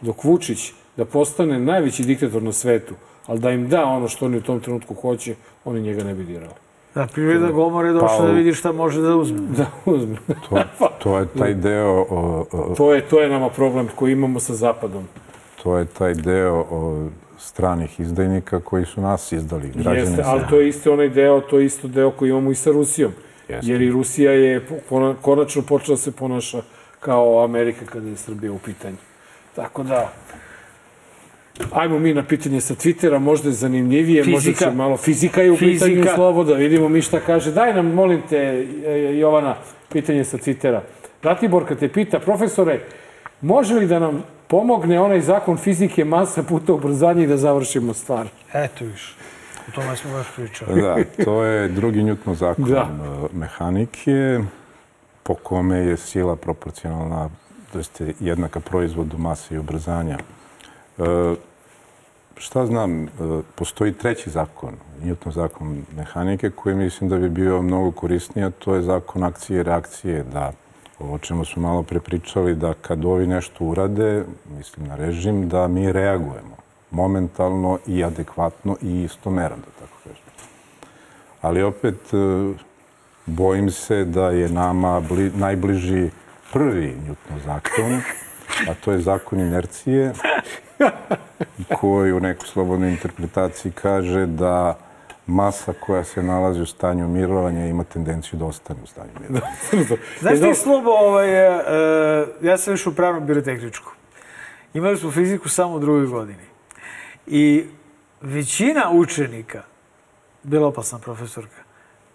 Dok Vučić da postane najveći diktator na svetu, ali da im da ono što oni u tom trenutku hoće, oni njega ne bi dirali. Da, privreda Gomor je došla Pa, da vidi šta može da uzme. Da uzme. To, to je taj deo, o, o, To je, to je nama problem koji imamo sa Zapadom. to je taj deo o, stranih izdajnika koji su nas izdali, građani Jeste, ali to je isto onaj deo, to je isto deo koji imamo i sa Rusijom. Jeste. Jer i Rusija je konačno počela da se ponaša kao Amerika kada je Srbija u pitanju. Tako da, ajmo mi na pitanje sa Twittera, možda je zanimljivije, možda Fizika. će malo fizika je u Fizika. pitanju slovo, da vidimo mi šta kaže. Daj nam, molim te, e, Jovana, pitanje sa Twittera. Ratiborka te pita, profesore, može li da nam pomogne onaj zakon fizike masa puta ubrzanje i da završimo stvar? Eto više. O tome smo baš pričali. Da, to je drugi Newtonov zakon Da. e, mehanike, po kome je sila proporcionalna, to jest jednaka proizvodu mase i ubrzanja. E, šta znam, e, postoji treći zakon, Newtonov zakon mehanike, koji mislim da bi bio mnogo korisniji, to je zakon akcije i reakcije, da o čemu smo malo prepričali, da kad ovi nešto urade, mislim na režim, da mi reagujemo momentalno i adekvatno i istomerno, da tako kažem. Ali opet, e, bojim se da je nama bli, najbliži prvi Newtonov zakon, a to je zakon inercije, koji u nekoj slobodnoj interpretaciji kaže da masa koja se nalazi u stanju mirovanja ima tendenciju da ostane u stanju mirovanja. Znaš ti, Slobo, ovaj, e, e, ja sam još u pravnom birotehničku. Imali smo fiziku samo u drugoj godini. I većina učenika, bila opasna profesorka,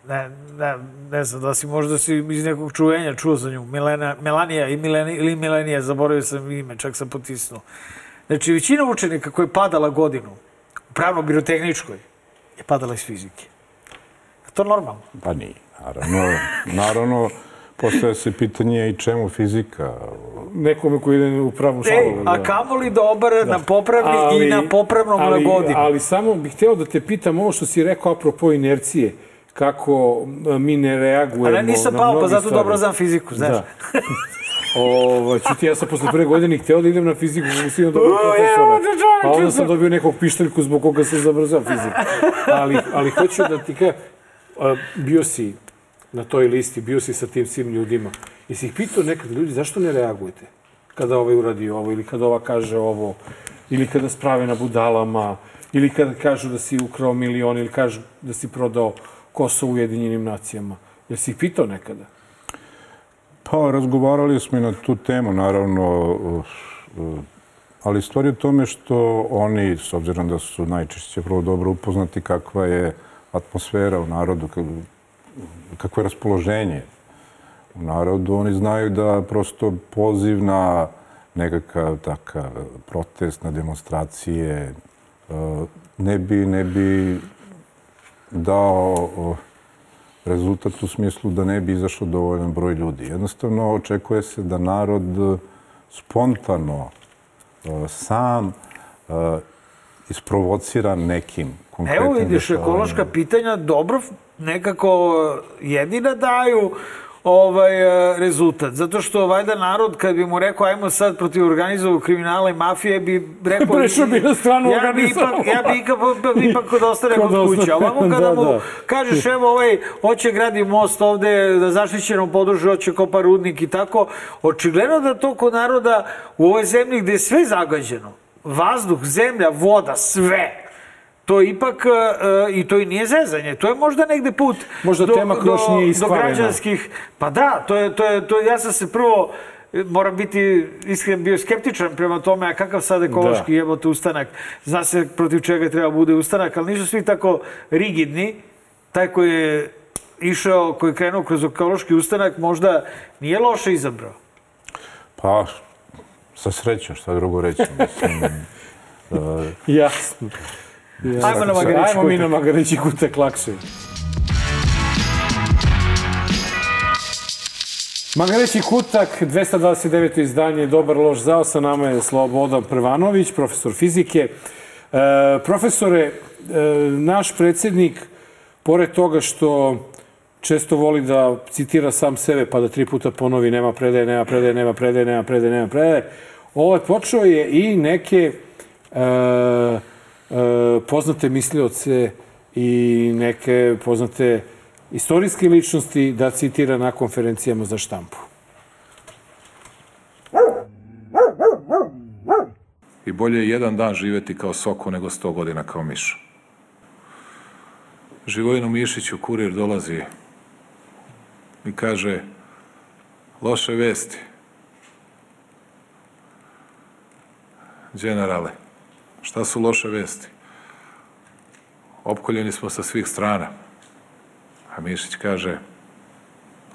ne, ne, ne znam da si možda si iz nekog čuvenja čuo za nju, Milena, Melanija i Mileni, ili Milenija, zaboravio sam ime, čak sam potisnuo. Znači, većina učenika koja je padala godinu u pravno-birotehničkoj je padala iz fizike. Je to normalno? Pa nije, naravno. Naravno, postoje se pitanje i čemu fizika. Nekome koji ide u pravu Ej, šalu. a kamoli da obara na popravni Ali- i na popravnom ali, na godinu. Ali samo bih hteo da te pitam ovo što si rekao apropo inercije. Kako mi ne reagujemo Ali ja nisam na pao, pa zato stvari. dobro znam fiziku, znaš. Da. Ovo, čuti, ja sam posle prve godine hteo da idem na fiziku, zbog sino dobro profesora. evo te čoveče, A onda sam sam- dobio nekog pištaljku zbog koga sam zabrzao fiziku. Ali, ali hoću da ti kažem, a, bio si na toj listi, bio si sa tim svim ljudima. Jesi ih pitao nekad, ljudi, zašto ne reagujete? Kada ovaj uradi ovo, ili kada ova kaže ovo, ili kada sprave na budalama, ili kada kažu da si ukrao milion, ili kažu da si prodao Kosovo Ujedinjenim nacijama. Jesi ih pitao nekada? Pa, razgovarali smo i na tu temu, naravno, ali stvar je u tome što oni, s obzirom da su najčešće vrlo dobro upoznati kakva je atmosfera u narodu, ka- kakvo je raspoloženje u narodu, oni znaju da prosto poziv na nekakav takav protest, na demonstracije, uh, ne bi, ne bi dao uh, rezultat u smislu da ne bi izašao dovoljan broj ljudi. Jednostavno, očekuje se da narod eh, spontano eh, sam eh, isprovocira nekim konkretnim Evo vidiš, ekološka pitanja dobro nekako jedina daju ovaj e, rezultat. Zato što valjda narod kad bi mu rekao ajmo sad protiv organizovanog kriminala i mafije bi rekao... Prešao bi na stranu ja bi ipak, ja bi ipak, ipak kod ostane Kod kuće. ovamo kada da, mu da. kažeš evo ovaj hoće gradi most ovde da zaštićenom području hoće kopa rudnik i tako, očigledno da to kod naroda u ovoj zemlji gde je sve zagađeno, vazduh, zemlja, voda, sve, to ipak, e, i to i nije zezanje, to je možda negde put Možda tema još nije do građanskih, pa da, to je, to je, to je, ja sam se prvo, moram biti iskren, bio skeptičan prema tome, a kakav sad ekološki Da. jebote ustanak, zna se protiv čega treba bude ustanak, ali nisu svi tako rigidni, taj koji je išao, koji je krenuo kroz ekološki ustanak, možda nije loše izabrao. Pa, sa srećom, šta drugo reći. Mislim, eh, Jasno. Jasno. Ajmo na Magareći Ajmo mi na Magareći kutak lakše. Magareći kutak, 229. izdanje, dobar loš zao, sa nama je Slobodan Prvanović, profesor fizike. E, profesore, e, naš predsjednik, pored toga što često voli da citira sam sebe, pa da tri puta ponovi nema predaje, nema predaje, nema predaje, nema predaje, nema predaje, ovo je počeo je i neke e, poznate mislioce i neke poznate istorijske ličnosti da citira na konferencijama za štampu. I bolje je jedan dan živeti kao soko nego sto godina kao miš. Živojinu Mišiću kurir dolazi i kaže loše vesti. Generale, šta su loše vesti? Opkoljeni smo sa svih strana. A Mišić kaže,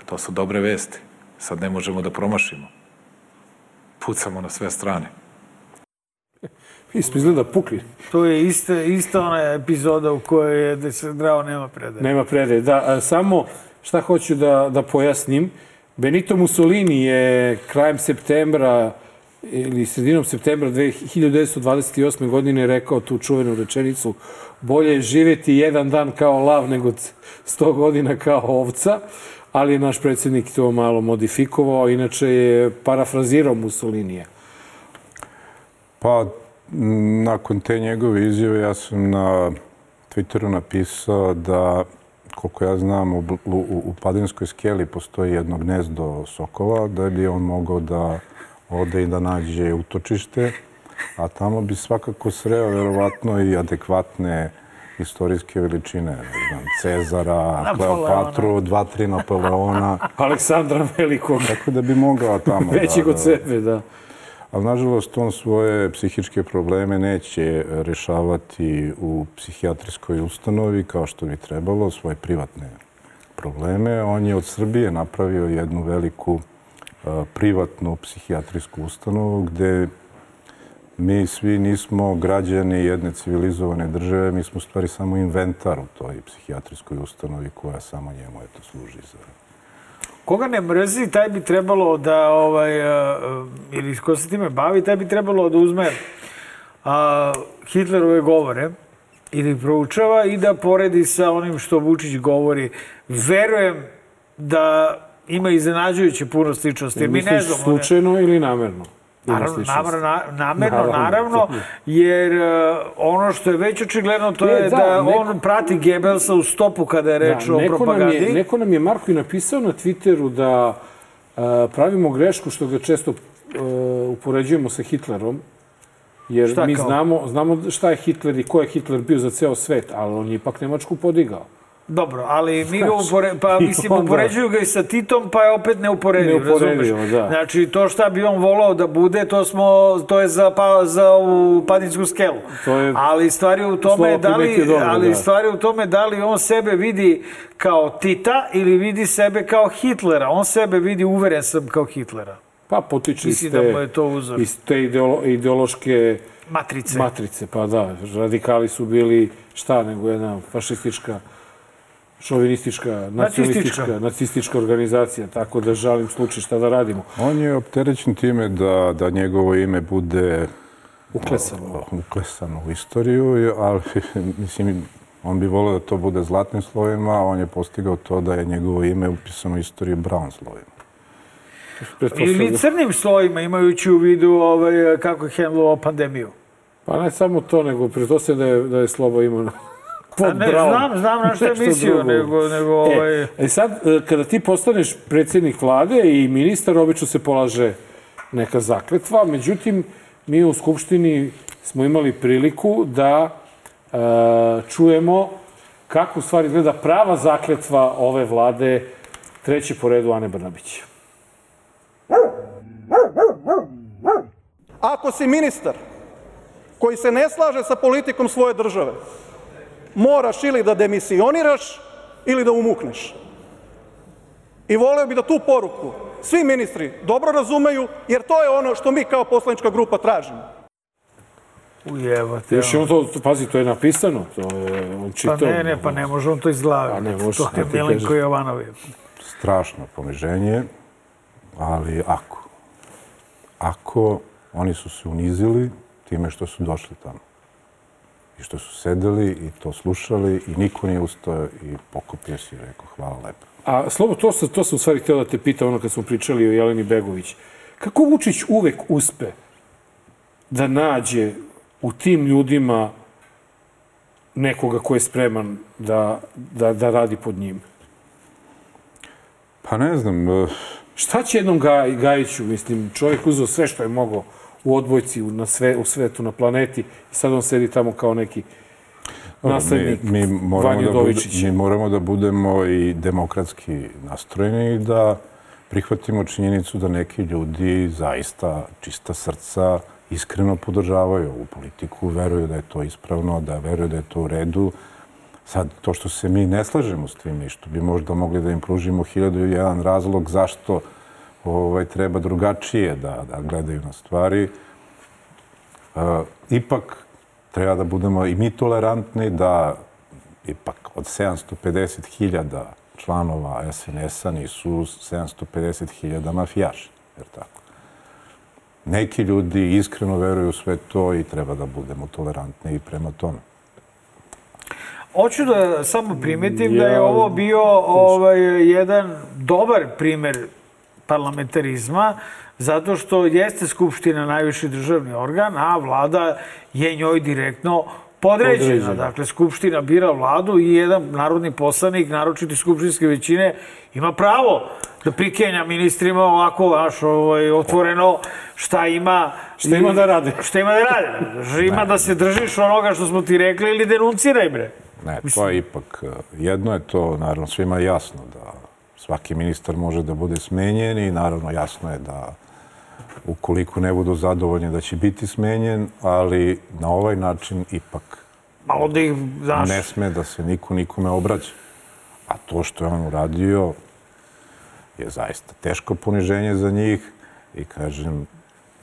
to su dobre vesti. Sad ne možemo da promašimo. Pucamo na sve strane. Mi smo izgleda pukli. To je ista, ista ona epizoda u kojoj je da se zdravo nema predaje. Nema predaje. Da, a, samo šta hoću da, da pojasnim. Benito Mussolini je krajem septembra ili sredinom septembra 1928. godine rekao tu čuvenu rečenicu bolje je živjeti jedan dan kao lav nego 100 godina kao ovca, ali je naš predsjednik to malo modifikovao, inače je parafrazirao Mussolinija. Pa, nakon te njegove izjave ja sam na Twitteru napisao da, koliko ja znam, u, u, u Padinskoj skeli postoji jedno gnezdo sokova, da bi on mogao da ode i da nađe utočište, a tamo bi svakako sreo verovatno i adekvatne istorijske veličine, ne znam, Cezara, Napoleona. Kleopatru, dva, tri Napoleona, Aleksandra Velikog, tako da bi mogao tamo većeg da, od sebe, da. Ali, nažalost, on svoje psihičke probleme neće rešavati u psihijatrijskoj ustanovi kao što bi trebalo, svoje privatne probleme. On je od Srbije napravio jednu veliku privatnu psihijatrijsku ustanovu gde mi svi nismo građani jedne civilizovane države, mi smo stvari samo inventar u toj psihijatrijskoj ustanovi koja samo njemu eto, služi za Koga ne mrzi, taj bi trebalo da, ovaj, ili ko se time bavi, taj bi trebalo da uzme a, Hitlerove govore i ih proučava i da poredi sa onim što Vučić govori. Verujem da ima iznenađujuće puno sličnosti. jer Mi ne znamo. ne- slučajno ili namerno? Naravno, namerno, na, namerno, Naravno. jer uh, ono što je već očigledno to E, je da, da, neko- on prati Gebelsa u stopu kada je reč o neko nam, propagandi. je, neko nam je Marko i napisao na Twitteru da a, pravimo grešku što ga često a, upoređujemo sa Hitlerom. Jer Šta mi kao? znamo, znamo šta je Hitler i ko je Hitler bio za ceo svet, ali on je ipak Nemačku podigao. Dobro, ali mi ga upore, pa mislim, onda- upoređuju ga i sa Titom, pa je opet neuporediv, Neuporedivo, razumeš? da. Znači, to šta bi on volao da bude, to smo, to je za, pa, za ovu Padinsku skelu. To je ali stvari u tome da li, dobro, ali da. stvari u tome da li on sebe vidi kao Tita ili vidi sebe kao Hitlera. On sebe vidi, uveren sam, kao Hitlera. Pa potiče iz da mu je te, to uzor. iz te ideolo, ideološke Matrice. matrice. Pa da, radikali su bili šta nego jedna fašistička šovinistička, nacionalistička, nacistička organizacija, tako da žalim slučaj šta da radimo. On je opterećen time da, da njegovo ime bude Uklesano. uklesano u istoriju, ali mislim, on bi volio da to bude zlatnim slovima, a on je postigao to da je njegovo ime upisano u istoriju brown slovima. Ili crnim slojima, imajući u vidu ovaj, kako je hendlovao pandemiju. Pa ne samo to, nego pretpostavljam da je, da je Sloba imao pod ne, bravom. znam, znam na što je mislio, drugo. nego, nego ovaj... E, e sad, e, kada ti postaneš predsjednik vlade i ministar, obično se polaže neka zakletva. Međutim, mi u Skupštini smo imali priliku da e, čujemo kako u stvari gleda prava zakletva ove vlade treći po redu Ane Brnabić. Ako si ministar koji se ne slaže sa politikom svoje države, moraš ili da demisioniraš ili da umukneš. I voleo bi da tu poruku svi ministri dobro razumeju, jer to je ono što mi kao poslanička grupa tražimo. Ujevate. Još je on to, pazi, to je napisano, to je on Pa čitao. ne, ne, pa ne može on to iz glave. Pa ne može, To je Milenko kažeš? Jovanov. Strašno poniženje, ali ako. Ako oni su se unizili time što su došli tamo. I što su sedeli i to slušali i niko nije ustao i pokupio se i rekao hvala lepo. A Slobo, to sam, to sam u stvari htio da te pitam ono kad smo pričali o Jeleni Begović. Kako Vučić uvek uspe da nađe u tim ljudima nekoga ko je spreman da, da, da radi pod njim? Pa ne znam, eh, Šta će jednom Gaj, Gajiću, mislim, čovjek uzeo sve što je mogao u odbojci, u, na sve, u svetu, na planeti. I sad on sedi tamo kao neki naslednik mi, mi, moramo da bude, mi moramo da budemo i demokratski nastrojeni i da prihvatimo činjenicu da neki ljudi zaista čista srca iskreno podržavaju ovu politiku, veruju da je to ispravno, da veruju da je to u redu. Sad, to što se mi ne slažemo s tim i što bi možda mogli da im pružimo hiljadu i jedan razlog zašto ovaj, treba drugačije da, da gledaju na stvari, Uh, ipak treba da budemo i mi tolerantni da ipak od 750.000 članova SNS-a nisu 750.000 mafijaši, jer tako. Neki ljudi iskreno veruju u sve to i treba da budemo tolerantni i prema tome. Hoću da samo primetim da je Ja- ovo bio ovaj, jedan dobar primer parlamentarizma, zato što jeste Skupština najviši državni organ, a vlada je njoj direktno podređena. Podređena. Dakle, Skupština bira vladu i jedan narodni poslanik, naročito iz skupštinske većine, ima pravo da prikenja ministrima ovako, znaš, ovaj, otvoreno šta ima... Šta ima da rade. Šta ima da. Znači, Ima da se držiš onoga što smo ti rekli ili denunciraj, bre. Ne, to je ipak, eh, jedno je to, naravno, svima jasno da svaki ministar može da bude smenjen i naravno jasno je da ukoliko ne budu zadovoljni da će biti smenjen, ali na ovaj način ipak Malo da ih, znaš... ne sme da se niko nikome obraća. A to što je on uradio je zaista teško poniženje za njih i kažem,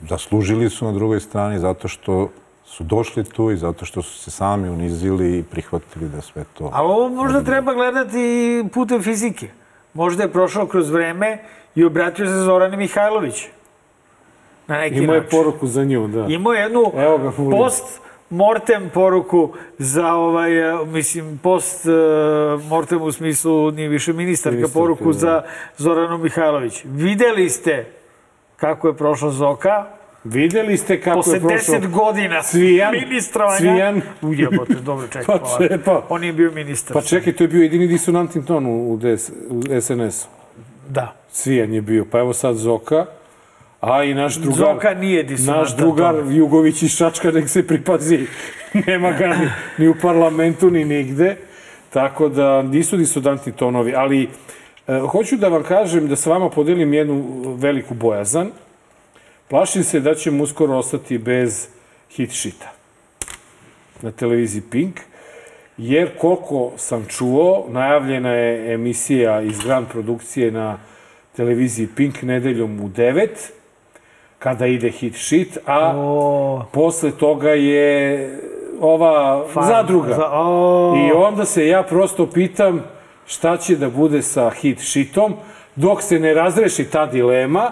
zaslužili su na drugoj strani zato što su došli tu i zato što su se sami unizili i prihvatili da sve to... Ali ovo možda treba gledati putem fizike. Možda je prošao kroz vreme i obratio se Zorani Mihajlović. Na neki Imao je poruku za nju, da. Imao je jednu Evo ga, post mortem poruku za ovaj, eh, mislim, post eh, mortem u smislu nije više ministarka, Ministarka, poruku da. za Zoranu Mihajlović. Videli ste kako je prošla Zoka, Videli ste kako posle je prošlo 10 godina Cvijan, ministrovanja. Cvijan. Ujebote, dobro, čekaj. Pa polako. če- pa- On je bio ministar. Pa čekaj, to je bio jedini disonantni ton u, u, DS, u SNS-u. Da. Cvijan je bio, pa evo sad Zoka, a i naš drugar... Zoka nije disonantan Naš drugar ton. Jugović iz Čačka, nek se pripazi. Nema ga ni, ni u parlamentu, ni nigde. Tako da nisu disonantni tonovi. Ali e, hoću da vam kažem, da sa vama podelim jednu veliku bojazan. Plašim se da ćemo uskoro ostati bez hit šita na televiziji Pink, jer koliko sam čuo, najavljena je emisija iz Grand produkcije na televiziji Pink nedeljom u 9, kada ide hit shit, a O, posle toga je ova Farm. zadruga. Za- o. I onda se ja prosto pitam šta će da bude sa hit shitom, dok se ne razreši ta dilema,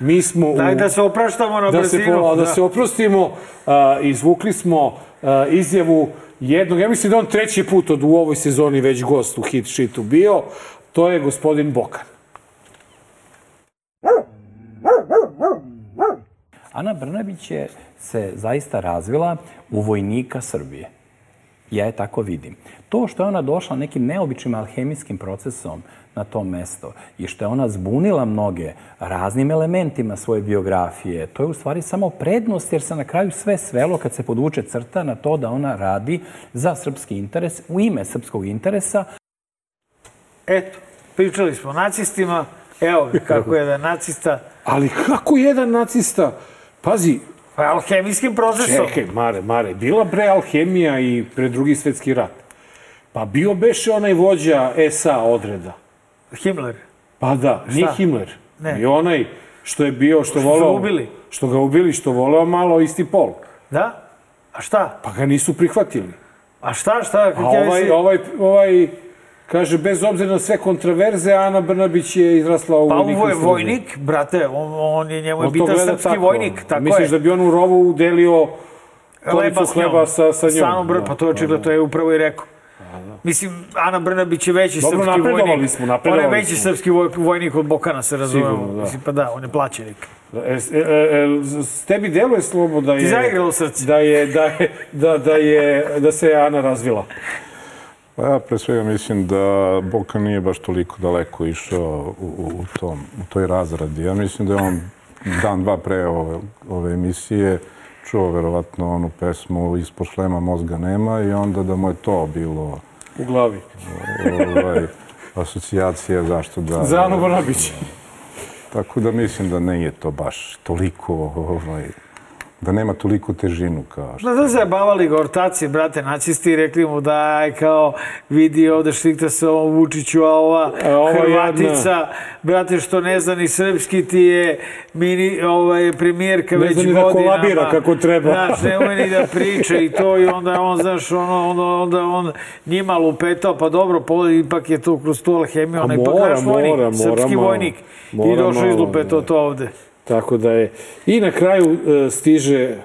mi smo u... Daj da se opraštamo na da se, brzinu. po, da se oprostimo, a, izvukli smo a, izjavu jednog, ja mislim da on treći put od u ovoj sezoni već gost u hit shitu bio, to je gospodin Bokan. Ana Brnabić je se zaista razvila u vojnika Srbije. Ja je tako vidim. To što je ona došla nekim neobičnim alhemijskim procesom na to mesto i što je ona zbunila mnoge raznim elementima svoje biografije, to je u stvari samo prednost jer se na kraju sve svelo kad se podvuče crta na to da ona radi za srpski interes, u ime srpskog interesa, Eto, pričali smo o nacistima, evo kako je da nacista, Ali kako jedan nacista, pazi, pa alhemijskim procesom. čekaj, Mare, Mare, bila bre alhemija i pre drugi svetski rat. Pa bio beše onaj vođa SA odreda. Himmler. Pa da, nije Šta? Himmler. Ne. I onaj što je bio, što su voleo... ga ubili. Što ga ubili, što voleo malo isti pol. Da? A šta? Pa ga nisu prihvatili. A šta, šta? A ovaj, mislim- ovaj, ovaj, kaže, bez obzira na sve kontraverze, Ana Brnabić je izrasla u Pa vojniku ovo je vojnik, brate, on, on je njemu je On bitan srpski tako. vojnik, tako Misliš je. da bi on u rovu udelio kolicu hleba sa, sa njom? Stvarno, br... pa to je očigledno, to je upravo i rekao. Mislim, Ana Brnabić je veći Dobro, srpski napredovali vojnik. smo, On napredovali je veći smo. srpski voj- vojnik od Bokana, se razumemo. Sigurno, da. Mislim, pa da, on je plaćenik. E, e, e, s tebi deluje slobo da je... Ti zaigralo srce. Da je, da je, da, da je, da se Ana razvila. Pa ja pre svega mislim da Boka nije baš toliko daleko išao u, u, tom, u toj razradi. Ja mislim da je on dan, dva pre ove, ove emisije čuo verovatno onu pesmu Ispod šlema mozga nema i onda da mu je to bilo U glavi. ovaj, asocijacija zašto da... Za Anu Brnabić. Tako da mislim da nije to baš toliko, ovaj, da nema toliko težinu kao što... Da, da se bavali ga ortaci, brate, nacisti i rekli mu daj, kao, vidi ovde štikta se ovom Vučiću, a ova A ova Hrvatica, jadna. brate, što ne zna ni srpski ti je mini, ovaj, premijerka Ne već zna ni da godinama. kolabira kako treba. Znaš, ne ume ni da priča i to i onda on, znaš, ono, onda, onda on njima lupetao, pa dobro, po, ipak je to kroz tu alhemiju, A onaj ipak mora, naš vojnik, mora, mora srpski malo. vojnik. I Mora došao malo, izlupetao da. to ovde. Tako da je. I na kraju e, stiže,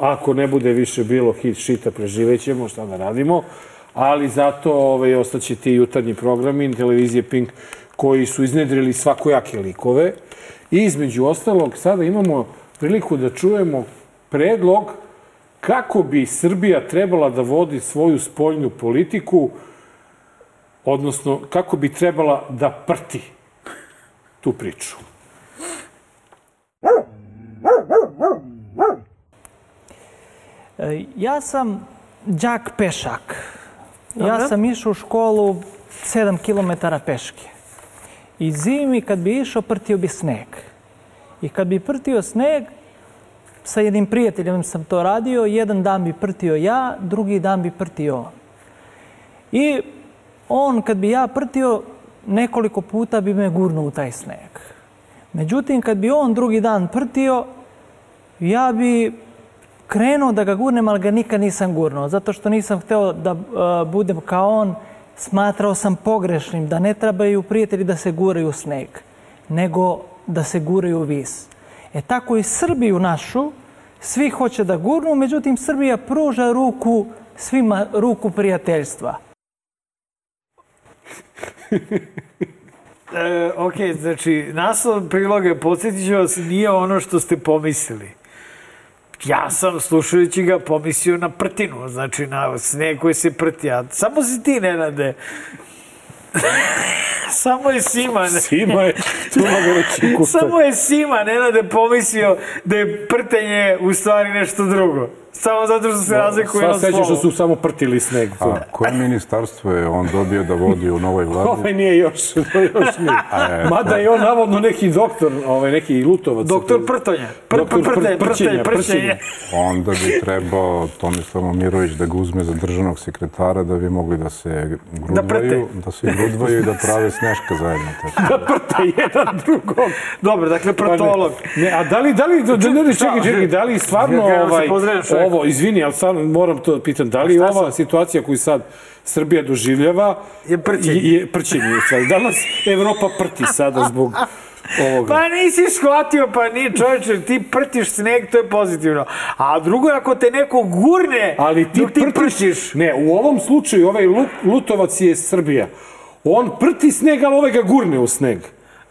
ako ne bude više bilo hit šita, preživećemo, šta da radimo, ali zato ovaj, ostaće ti jutarnji programi televizije Pink koji su iznedrili svakojake likove. I između ostalog, sada imamo priliku da čujemo predlog kako bi Srbija trebala da vodi svoju spoljnu politiku, odnosno kako bi trebala da prti tu priču. Ja sam đak pešak. Ja sam išao u školu 7 km peške. I zimi kad bi išao, prtio bi sneg. I kad bi prtio sneg, sa jednim prijateljem sam to radio, jedan dan bi prtio ja, drugi dan bi prtio on. I on, kad bi ja prtio, nekoliko puta bi me gurnuo u taj sneg. Međutim, kad bi on drugi dan prtio, ja bi krenuo da ga gurnem, ali ga nikad nisam gurnuo, zato što nisam hteo da uh, budem kao on. Smatrao sam pogrešnim da ne trebaju prijatelji da se guraju u sneg, nego da se guraju u vis. E tako i Srbiju našu, svi hoće da gurnu, međutim Srbija pruža ruku svima ruku prijateljstva. E, ok, znači, naslov priloga, podsjetit ću vas, nije ono što ste pomislili. Ja sam, slušajući ga, pomislio na prtinu, znači na sneg koji se prti, a samo si ti, Nenade. samo je Sima. Sima je. Samo je Sima, Nenade, pomislio da je prtenje u stvari nešto drugo. Samo zato što se razlikuje Sva na sreća što slovo. su samo prtili sneg. A koje ministarstvo je on dobio da vodi u novoj vladi? Ovaj nije još, to još nije. E, Mada je on navodno neki doktor, ovaj, neki lutovac. Doktor prtonja. Pr, pr, Doktor pr- prćenja, prtenje, prtenje. Onda bi trebao Tomislav Momirović da ga uzme za državnog sekretara da bi mogli da se grudvaju, da, se grudvaju i da prave sneška zajedno. Tako. Da prte jedan drugog. Dobro, dakle. Pa Ne, a da li, da li, da, da, ne, čekaj, čekaj, da li stvarno ovaj. Ovo, izvini, ali stvarno moram to da pitam, da li ova situacija koju sad Srbija doživljava Je prćenje. je, je prćenje stvari. Da nas Evropa prti sada zbog ovoga? Pa nisi shvatio, pa ni čovječe, ti prtiš sneg, to je pozitivno. A drugo je ako te neko gurne, Ali ti, dok ti prtiš, prtiš. Ne, u ovom slučaju ovaj Lu- Lutovac je Srbija. On prti sneg, ali ovaj ga gurne u sneg.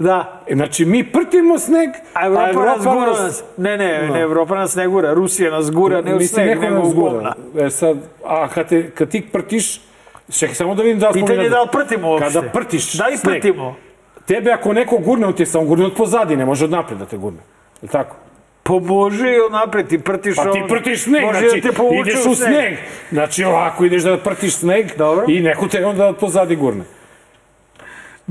Da. E, Znači, mi prtimo sneg, A Evropa, nas gura nas. Ne, ne, ne, Evropa nas ne gura. Rusija nas gura, ne u Mislim, sneg, nego u govna. E sad, a kad, te, kad ti prtiš, čekaj samo da vidim da Pitanje je da li prtimo uopšte. Kada prtiš Da li sneg, prtimo? Tebe ako neko gurne, on ti je samo gurne od pozadi, ne može od napred da te gurne. Je li tako? Pa može i napred, ti prtiš Pa ti prtiš sneg, može znači da te ideš u sneg. Znači ovako ideš da prtiš sneg Dobro. i neko te onda od pozadi gurne.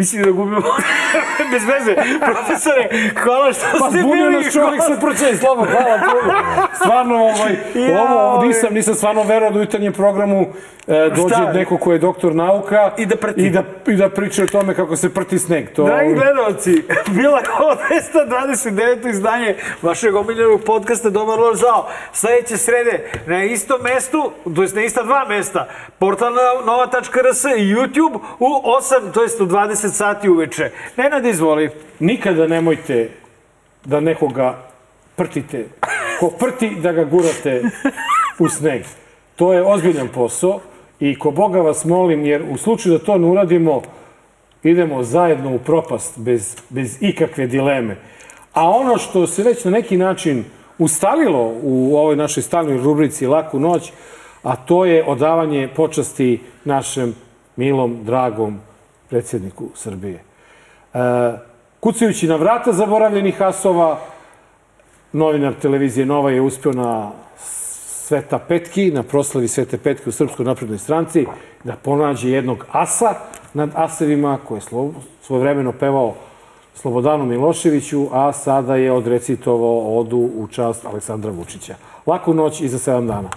Mislim da gubimo bez veze. Profesore, hvala što Pa ste bili. nas čovjek sa prćenjem, slabo, hvala puno. Stvarno, ovaj, Ja, ovo ovaj. nisam, nisam stvarno verovao da u jutarnjem programu e, dođe Šta? neko ko je doktor nauka I da prti. i da, i da priča o tome kako se prti sneg. To, Dragi gledalci, bila je ovo 229. izdanje vašeg omiljenog podcasta Dobar loš zao. Sljedeće srede na istom mestu, to jest na ista dva mesta, portal nova.rs i YouTube u 8, to jest u 20 sati uveče. Nenad, izvoli. Nikada nemojte da nekoga prtite. Ko prti, da ga gurate u sneg. To je ozbiljan posao i ko Boga vas molim, jer u slučaju da to ne uradimo, idemo zajedno u propast bez, bez ikakve dileme. A ono što se već na neki način ustalilo u ovoj našoj stalnoj rubrici Laku noć, a to je odavanje počasti našem milom, dragom predsjedniku Srbije. E, kucajući na vrata zaboravljenih asova, novinar televizije Nova je uspeo na Sveta Petki, na proslavi Svete Petke u Srpskoj naprednoj stranci, da ponađe jednog asa nad asevima koje je slo, svojevremeno pevao Slobodanu Miloševiću, a sada je odrecitovao odu u čast Aleksandra Vučića. Laku noć i za sedam dana.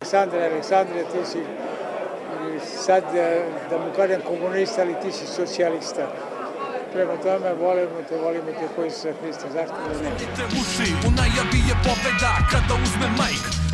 Aleksandre, Aleksandre, ti si sad, e, da mu kažem komunista, ali ti si socijalista. Prema tome, volimo te, volimo te koji su sa Hrista. Zašto da ne? uši U najavi je pobeda kada uzme majk